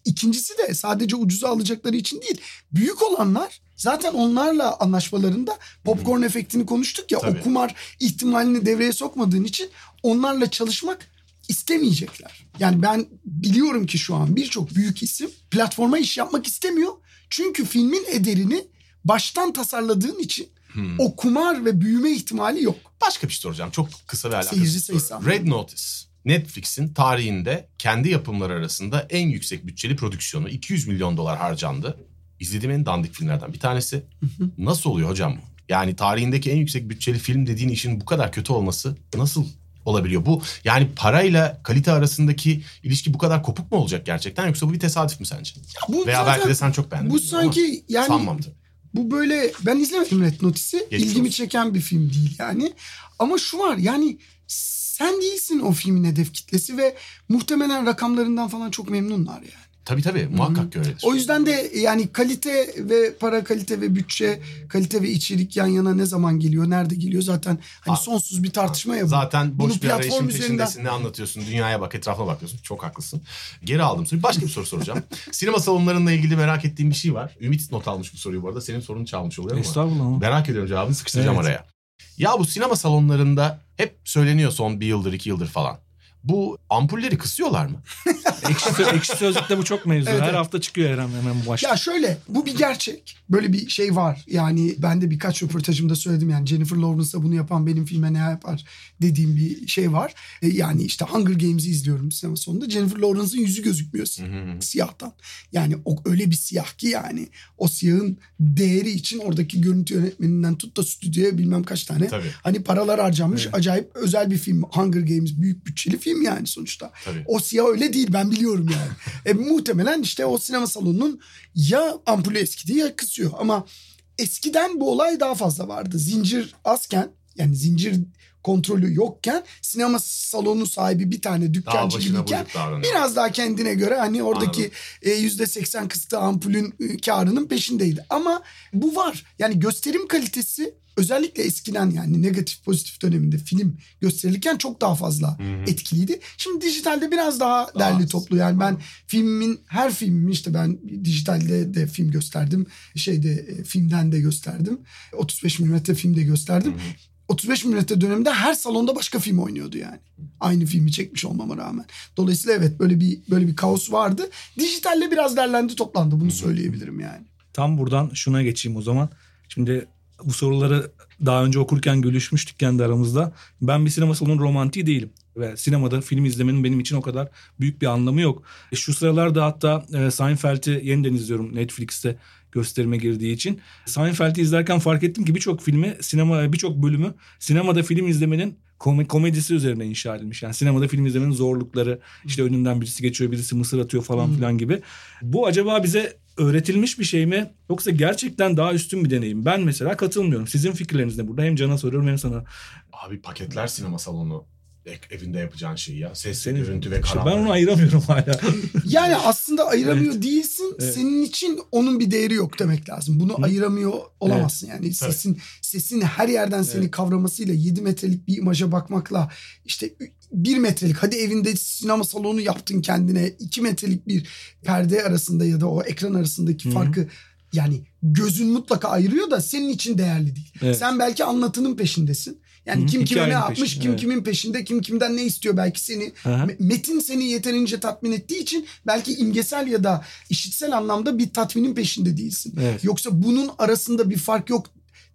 ikincisi de sadece ucuza alacakları için değil. Büyük olanlar zaten onlarla anlaşmalarında popcorn efektini konuştuk ya Tabii. o kumar ihtimalini devreye sokmadığın için onlarla çalışmak istemeyecekler. Yani ben biliyorum ki şu an birçok büyük isim platforma iş yapmak istemiyor. Çünkü filmin ederini baştan tasarladığın için Hmm. o kumar ve büyüme ihtimali yok. Başka bir şey soracağım. Çok kısa ve alakasız. Seyirci bir sayısı. Red Notice. Netflix'in tarihinde kendi yapımları arasında en yüksek bütçeli prodüksiyonu 200 milyon dolar harcandı. İzlediğim en dandik filmlerden bir tanesi. Nasıl oluyor hocam bu? Yani tarihindeki en yüksek bütçeli film dediğin işin bu kadar kötü olması nasıl olabiliyor? Bu yani parayla kalite arasındaki ilişki bu kadar kopuk mu olacak gerçekten yoksa bu bir tesadüf mü sence? Bu Veya zaten- belki de sen çok beğendin. Bu sanki yani sanmam tabii. bu böyle ben izlemedim Red Notice'i. İlgimi olsun. çeken bir film değil yani. Ama şu var yani sen değilsin o filmin hedef kitlesi ve muhtemelen rakamlarından falan çok memnunlar yani. Tabii tabii muhakkak ki öyledir. O yüzden de yani kalite ve para kalite ve bütçe kalite ve içerik yan yana ne zaman geliyor nerede geliyor zaten hani Ha. sonsuz bir tartışma ya bu. Zaten boş Bunu bir arayışın platform üzerinden- peşindesin. Ne anlatıyorsun? Dünyaya bak, etrafına bakıyorsun. Çok haklısın. Geri aldım soruyu. Başka bir soru soracağım. [laughs] Sinema salonlarıyla ilgili merak ettiğim bir şey var. Ümit not almış bu soruyu bu arada. Senin sorunu çalmış oluyor ama. Estağfurullah. Merak ediyorum cevabını sıkıştıracağım Evet. araya. Ya bu sinema salonlarında hep söyleniyor son bir yıldır iki yıldır falan. Bu ampulleri kısıyorlar mı? [laughs] Ekşi, Ekşi Sözlük'te bu çok mevzu. Evet, Her evet. hafta çıkıyor hemen hemen bu başlık. Ya şöyle bu bir gerçek. Böyle bir şey var. Yani ben de birkaç röportajımda söyledim yani Jennifer Lawrence'a bunu yapan benim filme ne yapar dediğim bir şey var. E, Yani işte Hunger Games'i izliyorum sinema sonunda. Jennifer Lawrence'ın yüzü gözükmüyor si- siyahtan. Yani o öyle bir siyah ki yani o siyahın değeri için oradaki görüntü yönetmeninden tut da stüdyoya bilmem kaç tane Tabii. hani paralar harcanmış. Evet. Acayip özel bir film. Hunger Games büyük bütçeli film yani sonuçta. Tabii. O siyah öyle değil ben biliyorum yani. [laughs] e, muhtemelen işte o sinema salonunun ya ampulü eskidi ya kısıyor. Ama eskiden bu olay daha fazla vardı. Zincir azken yani zincir kontrolü yokken sinema salonu sahibi bir tane dükkancı gibiyken biraz daha kendine göre hani oradaki e, yüzde seksen kısıtlı ampulün e, karının peşindeydi. Ama bu var. Yani gösterim kalitesi özellikle eskiden yani negatif pozitif döneminde film gösterilirken çok daha fazla Hı hı. etkiliydi. Şimdi dijitalde biraz daha Daha derli toplu yani ben filmin her filmimi işte ben dijitalde de film gösterdim. Şeyde e, filmden de gösterdim. 35 mm film de gösterdim. Hı hı. 35 mm döneminde her salonda başka film oynuyordu yani. Aynı filmi çekmiş olmama rağmen. Dolayısıyla evet böyle bir böyle bir kaos vardı. Dijitalle biraz derlendi toplandı bunu söyleyebilirim yani. Tam buradan şuna geçeyim o zaman. Şimdi bu soruları daha önce okurken gülüşmüştük kendi aramızda. Ben bir sinema salonu romantiği değilim. Ve sinemada film izlemenin benim için o kadar büyük bir anlamı yok. E, Şu sıralarda hatta e, Seinfeld'i yeniden izliyorum Netflix'te gösterime girdiği için. Seinfeld'i izlerken fark ettim ki birçok filmi, sinema birçok bölümü sinemada film izlemenin kom- komedisi üzerine inşa edilmiş. Yani sinemada film izlemenin zorlukları, işte önünden birisi geçiyor, birisi mısır atıyor falan Hmm. filan gibi. Bu acaba bize öğretilmiş bir şey mi yoksa gerçekten daha üstün bir deneyim? Ben mesela katılmıyorum. Sizin fikirleriniz ne burada? Hem Can'a soruyorum hem sana. Abi paketler sinema salonu evinde yapacağın şeyi ya. Ses, Senin- görüntü ve karanlık. ben onu ayıramıyorum hala. [laughs] Yani aslında ayıramıyor değilsin. Evet. Senin için onun bir değeri yok demek lazım. Bunu Hı. ayıramıyor olamazsın. Yani sesin sesin her yerden seni Evet. kavramasıyla 7 metrelik bir imaja bakmakla işte 1 metrelik hadi evinde sinema salonu yaptın kendine 2 metrelik bir perde arasında ya da o ekran arasındaki hı. farkı yani gözün mutlaka ayırıyor da senin için değerli değil. Evet. Sen belki anlatının peşindesin. Yani Hı, kim kime ne yapmış, peşinde, kim evet. kimin peşinde, kim kimden ne istiyor belki seni. Me- Metin seni yeterince tatmin ettiği için belki imgesel ya da işitsel anlamda bir tatminin peşinde değilsin. Evet. Yoksa bunun arasında bir fark yok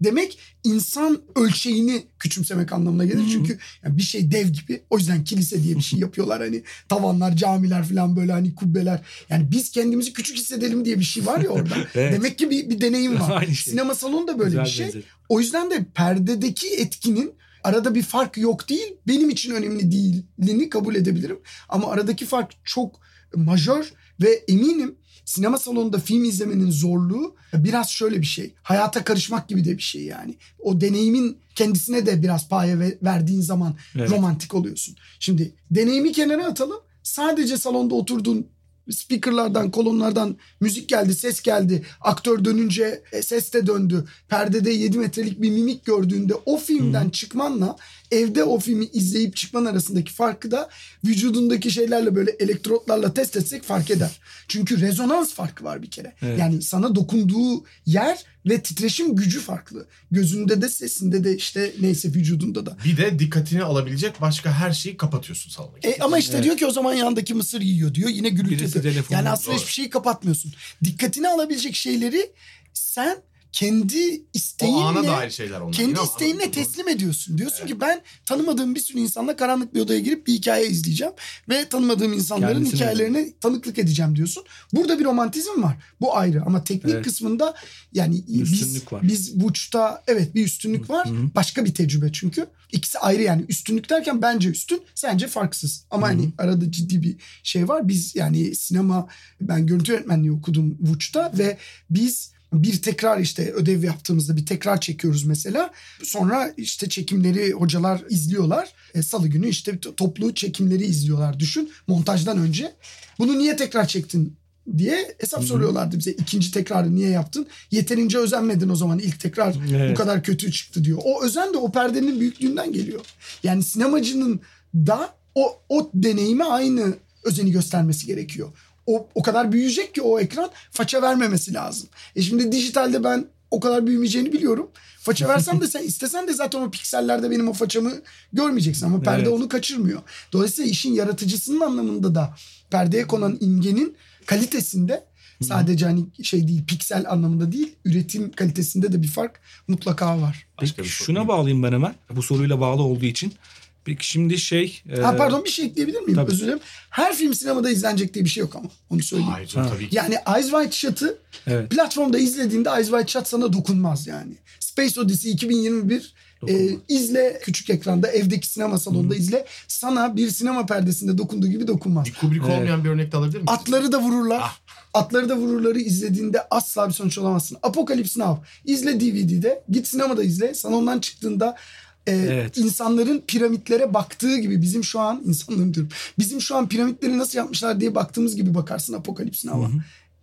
demek insan ölçeğini küçümsemek anlamına gelir. Hı hı. Çünkü yani bir şey dev gibi. O yüzden kilise diye bir şey [laughs] yapıyorlar. Hani tavanlar, camiler falan böyle hani kubbeler. Yani biz kendimizi küçük hissedelim diye bir şey var ya orada. [laughs] Evet. Demek ki bir, bir deneyim var. [laughs] Aynı şey. Sinema salonu da böyle Güzel bir şey. benzetme. O yüzden de perdedeki etkinin arada bir fark yok değil. Benim için önemli değilini kabul edebilirim. Ama aradaki fark çok majör ve eminim sinema salonunda film izlemenin zorluğu biraz şöyle bir şey. Hayata karışmak gibi de bir şey yani. O deneyimin kendisine de biraz paye ve- verdiğin zaman Evet. romantik oluyorsun. Şimdi deneyimi kenara atalım. Sadece salonda oturduğun speakerlardan, kolonlardan müzik geldi, ses geldi. Aktör dönünce e, ses de döndü. Perdede 7 metrelik bir mimik gördüğünde o filmden çıkmanla evde o filmi izleyip çıkman arasındaki farkı da vücudundaki şeylerle böyle elektrotlarla test etsek fark eder. Çünkü rezonans farkı var bir kere. Evet. Yani sana dokunduğu yer ve titreşim gücü farklı. Gözünde de sesinde de işte neyse vücudunda da. Bir de dikkatini alabilecek başka her şeyi kapatıyorsun salondaki. E, ama işte diyor ki o zaman yandaki mısır yiyor diyor. Yine gürültü yapıyor. Yani aslında Doğru. hiçbir şeyi kapatmıyorsun. Dikkatini alabilecek şeyleri sen kendi o isteğinle ana dair şeyler onlar. kendi Yine isteğinle teslim ediyorsun. Diyorsun ki ben tanımadığım bir sürü insanla karanlık bir odaya girip bir hikaye izleyeceğim ve tanımadığım insanların Kendisine hikayelerine tanıklık edeceğim diyorsun. Burada bir romantizm var. Bu ayrı ama teknik Evet. kısmında yani biz Üstünlük var. biz Witch'ta evet bir üstünlük var. Başka bir tecrübe çünkü. İkisi ayrı yani üstünlük derken bence üstün, sence farksız. Ama hani arada ciddi bir şey var. Biz yani sinema ben görüntü yönetmenliği okudum Witch'ta ve biz bir tekrar işte ödev yaptığımızda bir tekrar çekiyoruz mesela. Sonra işte çekimleri hocalar izliyorlar. E, Salı günü işte to- toplu çekimleri izliyorlar düşün montajdan önce. Bunu niye tekrar çektin diye hesap soruyorlardı bize. İkinci tekrarı niye yaptın? Yeterince özenmedin o zaman ilk tekrar bu Evet. kadar kötü çıktı diyor. O özen de o perdenin büyüklüğünden geliyor. Yani sinemacının da o, o deneyime aynı özeni göstermesi gerekiyor. O, o kadar büyüyecek ki o ekran faça vermemesi lazım. E şimdi dijitalde ben o kadar büyümeyeceğini biliyorum. Faça versem de sen [laughs] istesen de zaten o piksellerde benim o façamı görmeyeceksin ama perde Evet. onu kaçırmıyor. Dolayısıyla işin yaratıcısının anlamında da perdeye konan imgenin kalitesinde sadece hani şey değil piksel anlamında değil üretim kalitesinde de bir fark mutlaka var. Başka Peki şuna bağlayayım ben hemen. Bu soruyla bağlı olduğu için. Peki şimdi şey... Ha e, pardon bir şey ekleyebilir miyim? tabii. Özür dilerim. Her film sinemada izlenecek diye bir şey yok ama onu söyleyeyim. Hayır tabii ki. Yani Eyes Wide Shut'ı Evet. platformda izlediğinde Eyes Wide Shut sana dokunmaz yani. Space Odyssey 2021 e, izle küçük ekranda evdeki sinema salonunda izle. Sana bir sinema perdesinde dokunduğu gibi dokunmaz. Bir Kubrick Evet. olmayan bir örnek de alabilir miyiz? Atları da vururlar. Ah. Atları da vururları izlediğinde asla bir sonuç olamazsın. Apocalypse Now. İzle DVD'de. Git sinemada izle. Salondan çıktığında e, Evet. insanların piramitlere baktığı gibi bizim şu an insanların diyorum. Bizim şu an piramitleri nasıl yapmışlar diye baktığımız gibi bakarsın Apocalypse Now'a.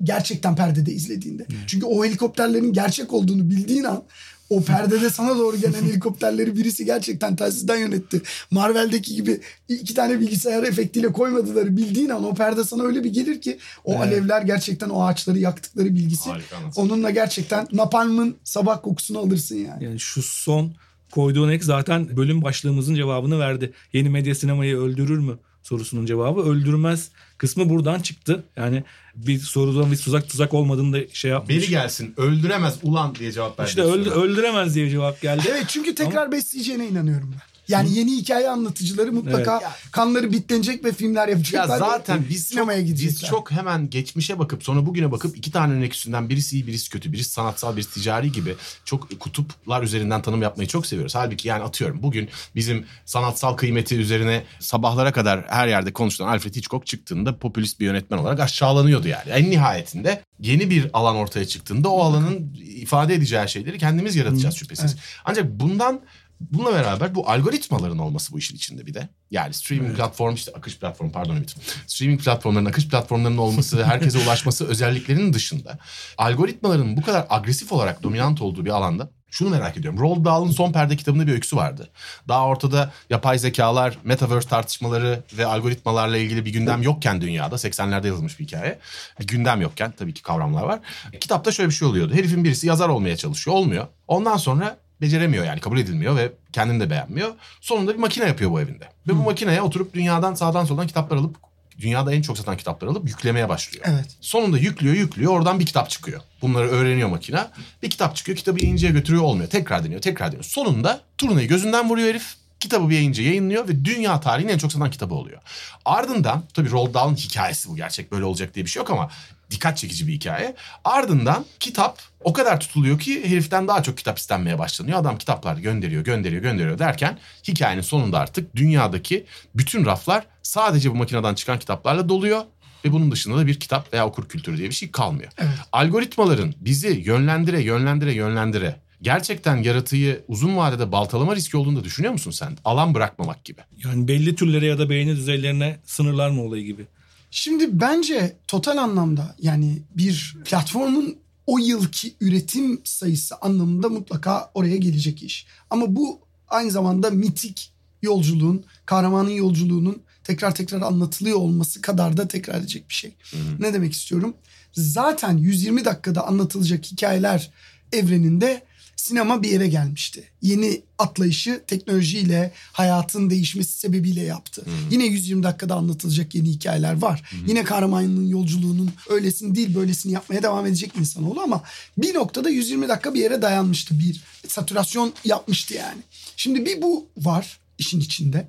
Gerçekten perdede izlediğinde. Çünkü o helikopterlerin gerçek olduğunu bildiğin an o perdede sana doğru gelen [laughs] helikopterleri birisi gerçekten telsizden yönetti. Marvel'deki gibi iki tane bilgisayar efektiyle koymadıları bildiğin an o perde sana öyle bir gelir ki o Evet. alevler gerçekten o ağaçları yaktıkları bilgisi. Harika. Onunla gerçekten napalmın sabah kokusunu alırsın yani. Yani şu son koyduğun ek zaten bölüm başlığımızın cevabını verdi. Yeni medya sinemayı öldürür mü sorusunun cevabı öldürmez kısmı buradan çıktı. Yani bir sorudan bir tuzak tuzak olmadığını da şey yapmış. Beri gelsin öldüremez ulan diye cevap verdi. İşte öldü, öldüremez diye cevap geldi. Evet çünkü tekrar besleyeceğine inanıyorum ben. Yani yeni hikaye anlatıcıları mutlaka Evet. kanları bitlenecek ve filmler Ya yapacaklar. zaten ve biz sinemaya gidecekler. biz çok hemen geçmişe bakıp sonra bugüne bakıp iki tane örnek üstünden birisi iyi birisi kötü birisi sanatsal birisi ticari gibi çok kutuplar üzerinden tanım yapmayı çok seviyoruz. Halbuki yani atıyorum bugün bizim sanatsal kıymeti üzerine sabahlara kadar her yerde konuşulan Alfred Hitchcock çıktığında popülist bir yönetmen olarak aşağılanıyordu yani. En nihayetinde yeni bir alan ortaya çıktığında o alanın ifade edeceği şeyleri kendimiz yaratacağız şüphesiz. Ancak bundan Bununla beraber bu algoritmaların olması bu işin içinde bir de. Yani streaming platform işte akış platformu pardon Ümit. Streaming platformlarının akış platformlarının olması, herkese [laughs] ulaşması özelliklerinin dışında algoritmaların bu kadar agresif olarak dominant olduğu bir alanda şunu merak ediyorum. Roald Dahl'ın Son Perde kitabında bir öyküsü vardı. Daha ortada yapay zekalar, metaverse tartışmaları ve algoritmalarla ilgili bir gündem yokken dünyada 80'lerde yazılmış bir hikaye. Bir gündem yokken tabii ki kavramlar var. Kitapta şöyle bir şey oluyordu. Herifin birisi yazar olmaya çalışıyor. Olmuyor. Ondan sonra beceremiyor yani kabul edilmiyor ve kendini de beğenmiyor. Sonunda bir makine yapıyor bu evinde. Ve bu makineye oturup dünyadan sağdan soldan kitaplar alıp dünyada en çok satan kitaplar alıp yüklemeye başlıyor. Evet. Sonunda yüklüyor yüklüyor oradan bir kitap çıkıyor. Bunları öğreniyor makine. Bir kitap çıkıyor kitabı yayıncıya götürüyor olmuyor. Tekrar deniyor tekrar deniyor. Sonunda turnayı gözünden vuruyor herif. Kitabı bir yayıncı yayınlıyor ve dünya tarihinin en çok satan kitabı oluyor. Ardından tabii Roald Dahl'ın hikayesi bu gerçek böyle olacak diye bir şey yok ama dikkat çekici bir hikaye. Ardından kitap o kadar tutuluyor ki heriften daha çok kitap istenmeye başlanıyor. Adam kitaplar gönderiyor, gönderiyor, gönderiyor derken hikayenin sonunda artık dünyadaki bütün raflar sadece bu makineden çıkan kitaplarla doluyor. Ve bunun dışında da bir kitap veya okur kültürü diye bir şey kalmıyor. Evet. Algoritmaların bizi yönlendire, yönlendire, yönlendire gerçekten yaratığı uzun vadede baltalama riski olduğunu da düşünüyor musun sen? Alan bırakmamak gibi. Yani belli türlere ya da beğeni düzeylerine sınırlar mı olayı gibi. Şimdi bence total anlamda yani bir platformun o yılki üretim sayısı anlamında mutlaka oraya gelecek iş. Ama bu aynı zamanda mitik yolculuğun, kahramanın yolculuğunun tekrar tekrar anlatılıyor olması kadar da tekrar edecek bir şey. Ne demek istiyorum? Zaten 120 dakikada anlatılacak hikayeler evreninde sinema bir yere gelmişti. Yeni atlayışı teknolojiyle hayatın değişmesi sebebiyle yaptı. Yine 120 dakikada anlatılacak yeni hikayeler var. Yine kahramanın yolculuğunun öylesini değil böylesini yapmaya devam edecek insanoğlu ama bir noktada 120 dakika bir yere dayanmıştı. Bir satürasyon yapmıştı yani. Şimdi bir bu var işin içinde.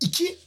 İki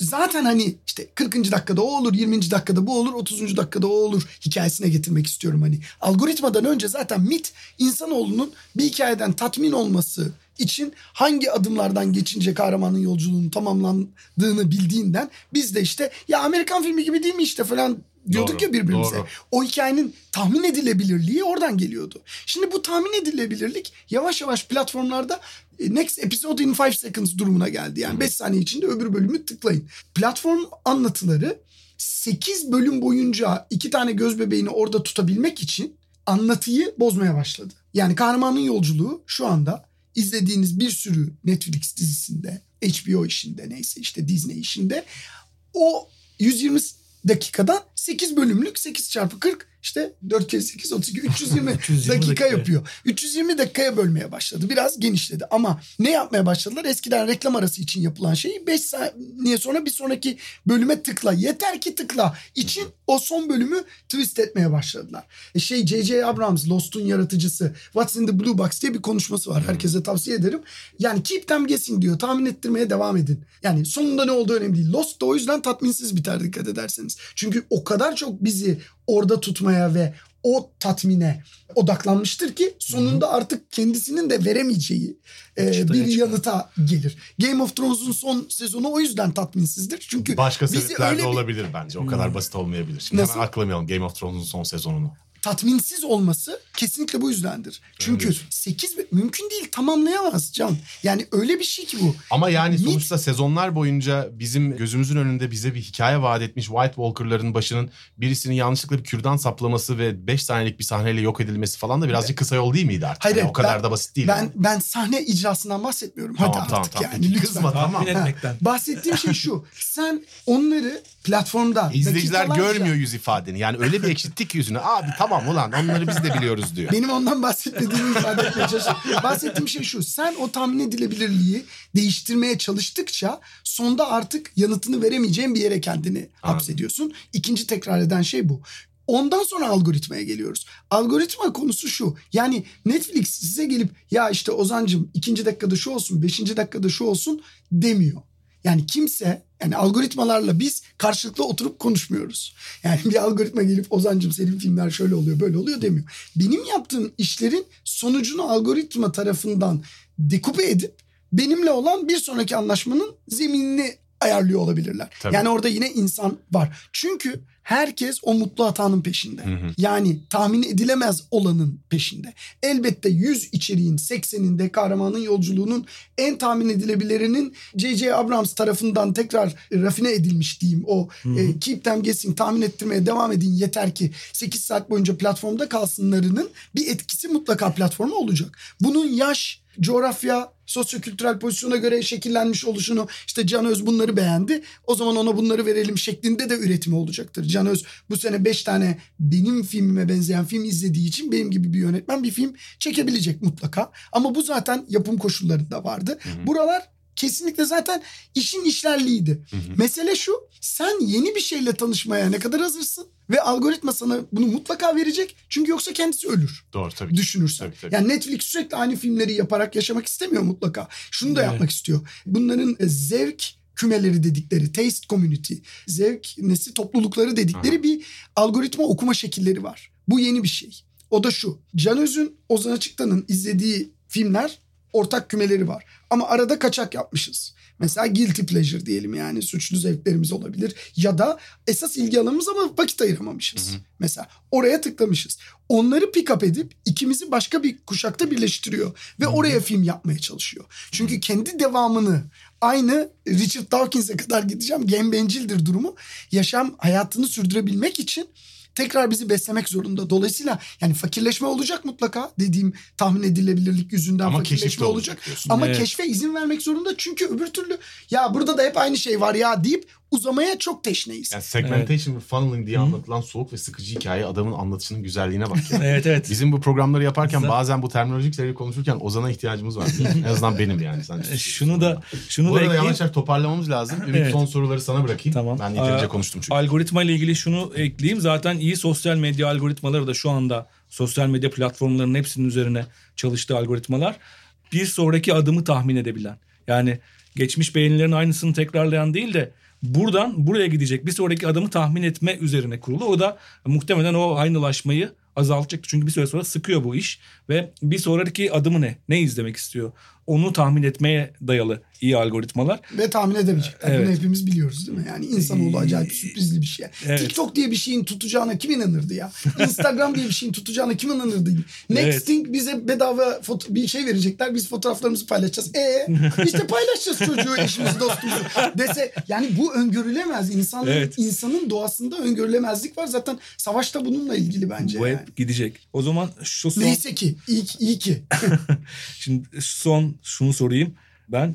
zaten hani işte 40. dakikada o olur, 20. dakikada bu olur, 30. dakikada o olur hikayesine getirmek istiyorum hani. Algoritmadan önce zaten MIT insanoğlunun bir hikayeden tatmin olması için hangi adımlardan geçince kahramanın yolculuğunun tamamlandığını bildiğinden biz de işte ya Amerikan filmi gibi değil mi işte falan diyorduk Doğru, ya birbirimize. doğru. O hikayenin tahmin edilebilirliği oradan geliyordu. Şimdi bu tahmin edilebilirlik yavaş yavaş platformlarda e, next episode in 5 seconds durumuna geldi. Yani 5 saniye içinde öbür bölümü tıklayın. Platform anlatıları 8 bölüm boyunca iki tane göz bebeğini orada tutabilmek için anlatıyı bozmaya başladı. Yani kahramanın yolculuğu şu anda izlediğiniz bir sürü Netflix dizisinde, HBO işinde neyse işte Disney işinde o 120 dakikadan 8 bölümlük 8 çarpı 40 işte 4 kere 8 32 320, 320 dakika dakika. yapıyor. 320 dakikaya bölmeye başladı. Biraz genişledi ama ne yapmaya başladılar? Eskiden reklam arası için yapılan şeyi 5 saniye sonra bir sonraki bölüme tıkla. Yeter ki tıkla. için o son bölümü twist etmeye başladılar. E şey J.J. Abrams Lost'un yaratıcısı What's in the Blue Box diye bir konuşması var. Herkese tavsiye ederim. Yani keep them guessing diyor. Tahmin ettirmeye devam edin. Yani sonunda ne olduğu önemli değil. Lost da o yüzden tatminsiz biter dikkat ederseniz. Çünkü o kadar çok bizi orada tutmaya ve o tatmine odaklanmıştır ki sonunda artık kendisinin de veremeyeceği e, bir çıkar. yanıta gelir. Game of Thrones'un son sezonu o yüzden tatminsizdir. Çünkü Başka bizi sebepler öyle de bir olabilir bence. O kadar basit olmayabilir. Şimdi Nasıl? hemen aklamayalım Game of Thrones'un son sezonunu. Tatminsiz olması kesinlikle bu yüzdendir. Çünkü diyorsun. 8 mümkün değil tamamlayamaz Can. Yani öyle bir şey ki bu. Ama yani sonuçta sezonlar boyunca bizim gözümüzün önünde bize bir hikaye vaat etmiş White Walker'ların başının birisinin yanlışlıkla bir kürdan saplaması ve 5 saniyelik bir sahneyle yok edilmesi falan da birazcık kısa yol değil miydi artık? Hayır, Yani o kadar ben- da basit değil. Ben yani. ben sahne icrasından bahsetmiyorum. Tamam, Hadi tamam, artık tamam. yani Peki, lütfen. kızma, tamam. Etmekten. Bahsettiğim şey şu. Sen onları platformda [laughs] İzleyiciler görmüyor yüz ifadeni. Yani öyle bir ekşittik yüzünü. Abi tamam ulan onları biz de biliyoruz diyor. Benim ondan bahsetmediğimi ifade etmeye çalışıyorum. Bahsettiğim şey şu. Sen o tahmin edilebilirliği değiştirmeye çalıştıkça sonda artık yanıtını veremeyeceğin bir yere kendini hapsediyorsun. İkinci tekrar eden şey bu. Ondan sonra algoritmaya geliyoruz. Algoritma konusu şu. Yani Netflix size gelip ya işte Ozancım ikinci dakikada şu olsun, beşinci dakikada şu olsun demiyor. Yani kimse yani algoritmalarla biz karşılıklı oturup konuşmuyoruz. Yani bir algoritma gelip Ozancım senin filmler şöyle oluyor böyle oluyor demiyor. Benim yaptığım işlerin sonucunu algoritma tarafından dekupe edip benimle olan bir sonraki anlaşmanın zeminini ayarlıyor olabilirler. Tabii. Yani orada yine insan var. Çünkü herkes o mutlu hatanın peşinde. Hı hı. Yani tahmin edilemez olanın peşinde. Elbette 100 içeriğin 80'inde kahramanın yolculuğunun en tahmin edilebilirinin J.J. Abrams tarafından tekrar rafine edilmiş diyeyim. O e, keep them guessing tahmin ettirmeye devam edin yeter ki 8 saat boyunca platformda kalsınlarının bir etkisi mutlaka platforma olacak. Bunun yaş, coğrafya, sosyokültürel pozisyona göre şekillenmiş oluşunu işte Can Öz bunları beğendi. O zaman ona bunları verelim şeklinde de üretimi olacaktır. Can Öz bu sene 5 tane benim filmime benzeyen film izlediği için benim gibi bir yönetmen bir film çekebilecek mutlaka. Ama bu zaten yapım koşullarında vardı. Buralar kesinlikle zaten işin işlerliğiydi. Mesele şu sen yeni bir şeyle tanışmaya ne kadar hazırsın ve algoritma sana bunu mutlaka verecek. Çünkü yoksa kendisi ölür Doğru tabii. düşünürsen. Tabii, tabii. Yani Netflix sürekli aynı filmleri yaparak yaşamak istemiyor mutlaka. Şunu da Evet. yapmak istiyor. Bunların e, zevk kümeleri dedikleri, taste community, zevk nesi toplulukları dedikleri bir algoritma okuma şekilleri var. Bu yeni bir şey. O da şu. Can Öz'ün, Ozan Açıktan'ın izlediği filmler ortak kümeleri var. Ama arada kaçak yapmışız. Mesela guilty pleasure diyelim yani suçlu zevklerimiz olabilir. Ya da esas ilgi alanımız ama vakit ayıramamışız. Mesela oraya tıklamışız. Onları pick up edip ikimizi başka bir kuşakta birleştiriyor. Ve oraya film yapmaya çalışıyor. Çünkü kendi devamını aynı Richard Dawkins'e kadar gideceğim. Gen bencildir durumu. Yaşam hayatını sürdürebilmek için tekrar bizi beslemek zorunda. Dolayısıyla yani fakirleşme olacak mutlaka dediğim tahmin edilebilirlik yüzünden Ama fakirleşme olacak. olacak diyorsun. Ama Evet. keşfe izin vermek zorunda çünkü öbür türlü ya burada da hep aynı şey var ya deyip uzamaya çok teşneyiz. Yani segmentation ve funneling diye anlatılan soğuk ve sıkıcı hikaye adamın anlatışının güzelliğine bak. ya. [laughs] Evet evet. Bizim bu programları yaparken bazen bu terminolojik şeyleri konuşurken Ozan'a ihtiyacımız var. [laughs] en azından benim yani. Sen E, Şunu da şunu Bu da ekleyeyim. yavaş yavaş toparlamamız lazım. Ümit Evet. son soruları sana bırakayım. Tamam. Ben yeterince Aa, konuştum çünkü. Algoritma ile ilgili şunu ekleyeyim. Zaten iyi sosyal medya algoritmaları da şu anda sosyal medya platformlarının hepsinin üzerine çalıştığı algoritmalar bir sonraki adımı tahmin edebilen. Yani geçmiş beğenilerin aynısını tekrarlayan değil de buradan buraya gidecek bir sonraki adımı tahmin etme üzerine kurulu. O da muhtemelen o aynılaşmayı azaltacaktır. Çünkü bir süre sonra sıkıyor bu iş ve bir sonraki adımı ne? Ne izlemek istiyor? Onu tahmin etmeye dayalı iyi algoritmalar. Ve tahmin edemeyecekler. Evet. Bunu hepimiz biliyoruz değil mi? Yani insanoğlu acayip sürprizli bir şey. Evet. TikTok diye bir şeyin tutacağına kim inanırdı ya? [laughs] Instagram diye bir şeyin tutacağına kim inanırdı? Evet. Nexting bize bedava foto- bir şey verecekler. Biz fotoğraflarımızı paylaşacağız. [laughs] E işte paylaşacağız çocuğu, eşimizi, dostumuzu. Dese yani bu öngörülemez. İnsanın, Evet. insanın doğasında öngörülemezlik var. Zaten savaşta bununla ilgili bence. Bu yani. hep gidecek. O zaman şu son... Neyse ki iyi, iyi ki. [laughs] Şimdi son şunu sorayım. Ben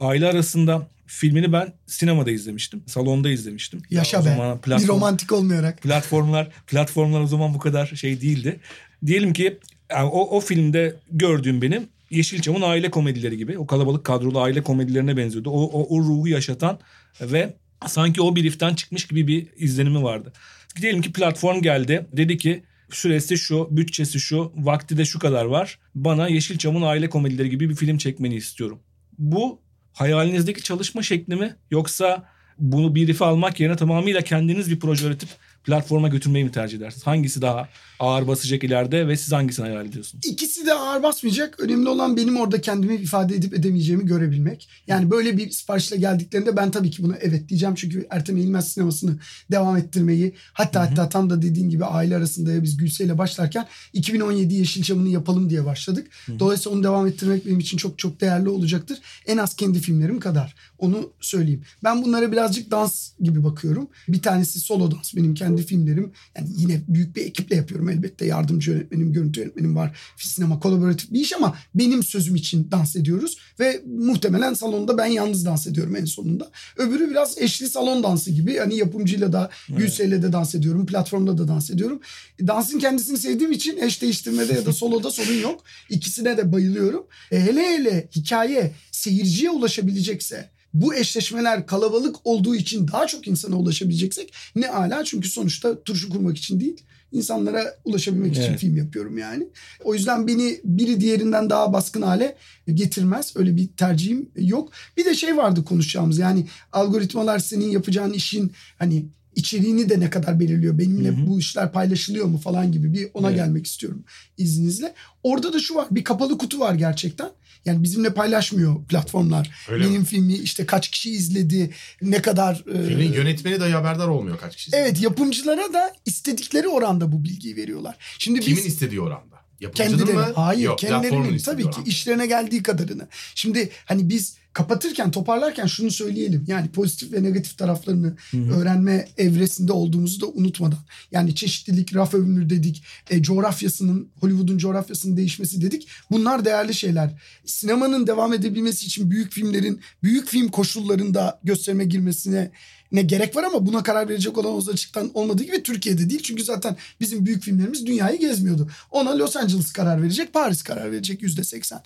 aile arasında filmini ben sinemada izlemiştim. Salonda izlemiştim. Yaşa o be. zaman Bir platform, romantik olmayarak. platformlar platformlar o zaman bu kadar şey değildi. Diyelim ki yani o, o filmde gördüğüm benim Yeşilçam'ın aile komedileri gibi. O kalabalık kadrolu aile komedilerine benziyordu. O, o, o ruhu yaşatan ve sanki o bir iften çıkmış gibi bir izlenimi vardı. Diyelim ki platform geldi. Dedi ki süresi şu, bütçesi şu, vakti de şu kadar var. Bana Yeşilçam'ın aile komedileri gibi bir film çekmeni istiyorum. Bu hayalinizdeki çalışma şekli mi yoksa bunu bir rife almak yerine tamamıyla kendiniz bir proje üretip platforma götürmeyi mi tercih edersiniz? Hangisi daha ağır basacak ileride ve siz hangisini hayal ediyorsunuz? İkisi de ağır basmayacak. Önemli olan benim orada kendimi ifade edip edemeyeceğimi görebilmek. Yani böyle bir siparişle geldiklerinde ben tabii ki buna evet diyeceğim. Çünkü Ertem İlmez sinemasını devam ettirmeyi hatta hatta tam da dediğin gibi aile arasında ya biz Gülse başlarken 2017 Yeşilçam'ını yapalım diye başladık. Dolayısıyla onu devam ettirmek benim için çok çok değerli olacaktır. En az kendi filmlerim kadar. Onu söyleyeyim. Ben bunlara birazcık dans gibi bakıyorum. Bir tanesi solo dans benim kendi filmlerim. Yani yine büyük bir ekiple yapıyorum elbette. Yardımcı yönetmenim, görüntü yönetmenim var. Sinema kolaboratif bir iş ama benim sözüm için dans ediyoruz. Ve muhtemelen salonda ben yalnız dans ediyorum en sonunda. Öbürü biraz eşli salon dansı gibi. Hani yapımcıyla da Gülse'yle de dans ediyorum. Platformda da dans ediyorum. Dansın kendisini sevdiğim için eş değiştirmede ya da soloda [laughs] sorun yok. İkisine de bayılıyorum. E, hele hele hikaye seyirciye ulaşabilecekse bu eşleşmeler kalabalık olduğu için daha çok insana ulaşabileceksek ne ala çünkü sonuçta turşu kurmak için değil insanlara ulaşabilmek için Evet. film yapıyorum yani. O yüzden beni biri diğerinden daha baskın hale getirmez. Öyle bir tercihim yok. Bir de şey vardı konuşacağımız yani algoritmalar senin yapacağın işin hani içeriğini de ne kadar belirliyor. Benimle Hı hı. bu işler paylaşılıyor mu falan gibi bir ona Evet. gelmek istiyorum izninizle. Orada da şu var bir kapalı kutu var gerçekten. Yani bizimle paylaşmıyor platformlar. Öyle Benim mi? filmi işte kaç kişi izledi, ne kadar... e, Filmin yönetmeni dahi haberdar olmuyor kaç kişi. Evet yapımcılara da istedikleri oranda bu bilgiyi veriyorlar. Şimdi Kimin biz istediği oranda? Yapımcının kendileri mı? hayır Yok, kendilerinin tabii ki oranda. işlerine geldiği kadarını. Şimdi hani biz kapatırken toparlarken şunu söyleyelim. Yani pozitif ve negatif taraflarını öğrenme evresinde olduğumuzu da unutmadan. Yani çeşitlilik, raf övünür dedik. E, coğrafyasının, Hollywood'un coğrafyasının değişmesi dedik. Bunlar değerli şeyler. Sinemanın devam edebilmesi için büyük filmlerin büyük film koşullarında gösterime girmesine ne gerek var ama buna karar verecek olan Oğuz Açık'tan olmadığı gibi Türkiye'de değil. Çünkü zaten bizim büyük filmlerimiz dünyayı gezmiyordu. Ona Los Angeles karar verecek, Paris karar verecek yüzde seksen.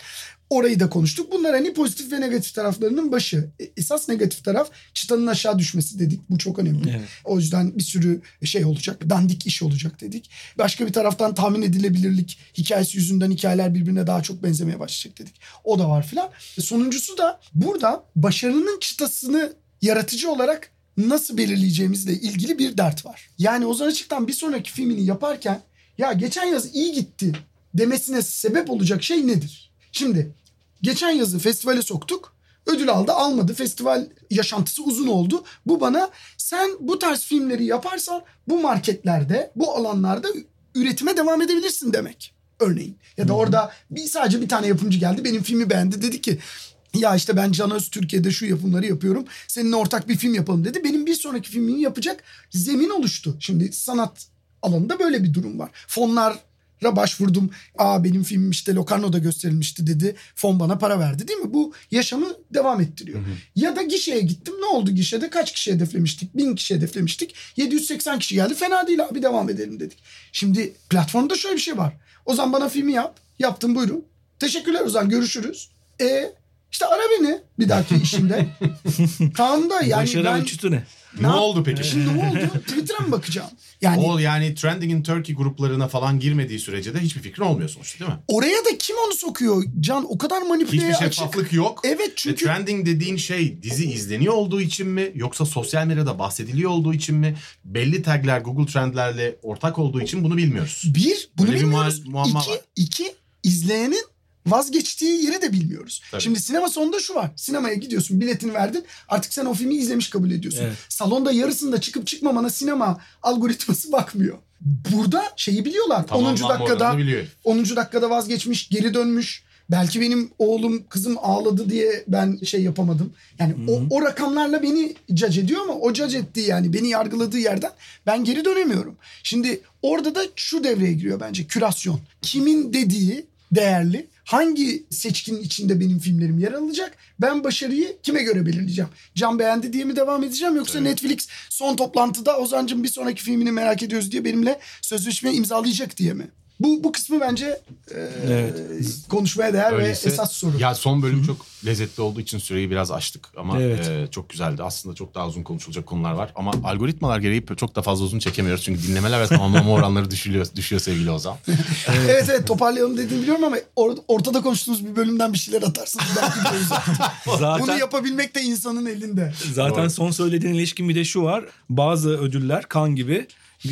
Orayı da konuştuk. Bunlar hani pozitif ve negatif taraflarının başı. E, Esas negatif taraf çıtanın aşağı düşmesi dedik. Bu çok önemli. Evet. O yüzden bir sürü şey olacak. Dandik iş olacak dedik. Başka bir taraftan tahmin edilebilirlik hikayesi yüzünden hikayeler birbirine daha çok benzemeye başlayacak dedik. O da var filan. E, Sonuncusu da burada başarının çıtasını yaratıcı olarak nasıl belirleyeceğimizle ilgili bir dert var. Yani Ozan Açık'tan bir sonraki filmini yaparken ya geçen yaz iyi gitti demesine sebep olacak şey nedir? Şimdi geçen yazı festivale soktuk. Ödül aldı almadı. Festival yaşantısı uzun oldu. Bu bana sen bu tarz filmleri yaparsan bu marketlerde bu alanlarda üretime devam edebilirsin demek. Örneğin. Ya da orada bir sadece bir tane yapımcı geldi benim filmi beğendi dedi ki ya işte ben Can Öz Türkiye'de şu yapımları yapıyorum. Seninle ortak bir film yapalım dedi. Benim bir sonraki filmimi yapacak zemin oluştu. Şimdi sanat alanında böyle bir durum var. Fonlar başvurdum. Aa benim filmim işte Locarno'da gösterilmişti dedi. Fon bana para verdi değil mi? Bu yaşamı devam ettiriyor. Ya da gişeye gittim. Ne oldu gişede? Kaç kişi hedeflemiştik? Bin kişi hedeflemiştik. 780 kişi geldi. Fena değil abi devam edelim dedik. Şimdi platformda şöyle bir şey var. O zaman bana filmi yap. Yaptım buyurun. Teşekkürler Ozan görüşürüz. E işte ara beni bir dahaki işimde. [laughs] tamam da yani Başarı ben... ölçütü ne? Ne oldu peki? Şimdi ne oldu? Twitter'a mı bakacağım? Yani O yani Trending in Turkey gruplarına falan girmediği sürece de hiçbir fikrin olmuyor sonuçta değil mi? oraya da kim onu sokuyor? Can o kadar manipüleye Hiçbir açık. şeffaflık yok. Evet Ve çünkü trending dediğin şey dizi izleniyor olduğu için mi yoksa sosyal medyada bahsediliyor olduğu için mi belli tagler Google Trendlerle ortak olduğu için bunu bilmiyoruz. bir bunu Böyle bir bilmiyoruz. mual- muamma iki, var. iki izleyenin vazgeçtiği yeri de bilmiyoruz. Tabii. Şimdi sinema sonunda şu var. Sinemaya gidiyorsun biletini verdin artık sen o filmi izlemiş kabul ediyorsun. Evet. Salonda yarısında çıkıp çıkmamana sinema algoritması [laughs] bakmıyor. Burada şeyi biliyorlar. 10. Tamamlanma dakikada oranını biliyor. 10. dakikada vazgeçmiş, geri dönmüş. Belki benim oğlum, kızım ağladı diye ben şey yapamadım. Yani o, o rakamlarla beni judge ediyor ama o judge ettiği yani beni yargıladığı yerden ben geri dönemiyorum. Şimdi orada da şu devreye giriyor bence kürasyon. Kimin dediği değerli, hangi seçkinin içinde benim filmlerim yer alacak? Ben başarıyı kime göre belirleyeceğim? Can beğendi diye mi devam edeceğim yoksa Netflix son toplantıda Ozan'cığım bir sonraki filmini merak ediyoruz diye benimle sözleşme imzalayacak diye mi? Bu, bu kısmı bence e, Evet. konuşmaya değer Öyleyse- ve esas soru. Ya son bölüm çok lezzetli olduğu için süreyi biraz açtık ama Evet. e, çok güzeldi. Aslında çok daha uzun konuşulacak konular var ama algoritmalar gereği çok da fazla uzun çekemiyoruz çünkü dinlemeler ve tamamlama [laughs] oranları düşüyor, düşüyor sevgili Ozan. [laughs] evet evet toparlayalım dediğini biliyorum ama or- ortada konuştuğumuz bir bölümden bir şeyler atarsınız. De uzak. [laughs] Bunu Zaten yapabilmek de insanın elinde. zaten Doğru. son söylediğin ilişkin bir de şu var. Bazı ödüller kan gibi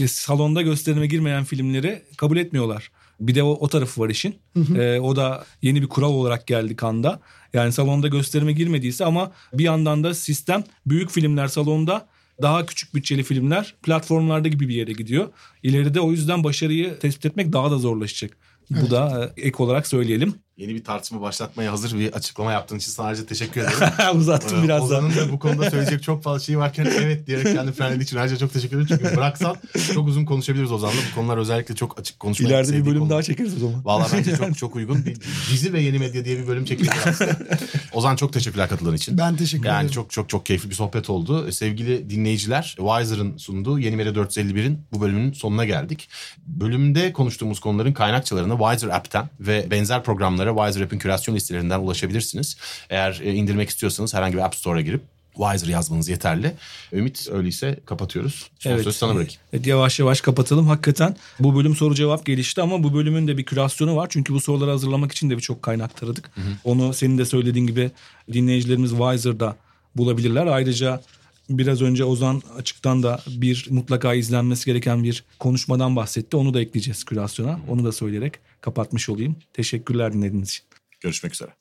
salonda gösterime girmeyen filmleri kabul etmiyorlar. Bir de o, o tarafı var işin. Ee, o da yeni bir kural olarak geldi kanda. Yani salonda gösterime girmediyse ama bir yandan da sistem büyük filmler salonda daha küçük bütçeli filmler platformlarda gibi bir yere gidiyor. İleride o yüzden başarıyı tespit etmek daha da zorlaşacak. Bu da e, ek olarak söyleyelim. Yeni bir tartışma başlatmaya hazır bir açıklama yaptığın için sana ayrıca teşekkür ederim. [laughs] Uzattım Ee, biraz. Ozan'ın da bu konuda söyleyecek çok fazla şey varken evet diyerek kendi frenlediği için ayrıca çok teşekkür ederim. Çünkü bıraksan çok uzun konuşabiliriz Ozan'la. Bu konular özellikle çok açık konuşmayı İleride bir bölüm konular. daha çekeriz o zaman. Vallahi bence çok [laughs] çok uygun. Bir dizi ve yeni medya diye bir bölüm aslında. [laughs] Ozan çok teşekkürler katıldığın için. Ben teşekkür Yani ederim. çok çok çok keyifli bir sohbet oldu. E, Sevgili dinleyiciler, Wiser'ın sunduğu Yeni Medya 451'in bu bölümünün sonuna geldik. Bölümde konuştuğumuz konuların kaynakçalarına Wiser App'ten ve benzer programlara Wiser App'in kürasyon listelerinden ulaşabilirsiniz. Eğer e, indirmek istiyorsanız herhangi bir App Store'a girip Wiser yazmanız yeterli. Ümit öyleyse kapatıyoruz. Son söz sana bırakayım. Evet, yavaş yavaş kapatalım. Hakikaten bu bölüm soru cevap gelişti ama bu bölümün de bir kürasyonu var. Çünkü bu soruları hazırlamak için de birçok kaynak taradık. Onu senin de söylediğin gibi dinleyicilerimiz Wiser'da bulabilirler. Ayrıca biraz önce Ozan açıktan da bir mutlaka izlenmesi gereken bir konuşmadan bahsetti. Onu da ekleyeceğiz kürasyona. Onu da söyleyerek kapatmış olayım. Teşekkürler dinlediğiniz için. Görüşmek üzere.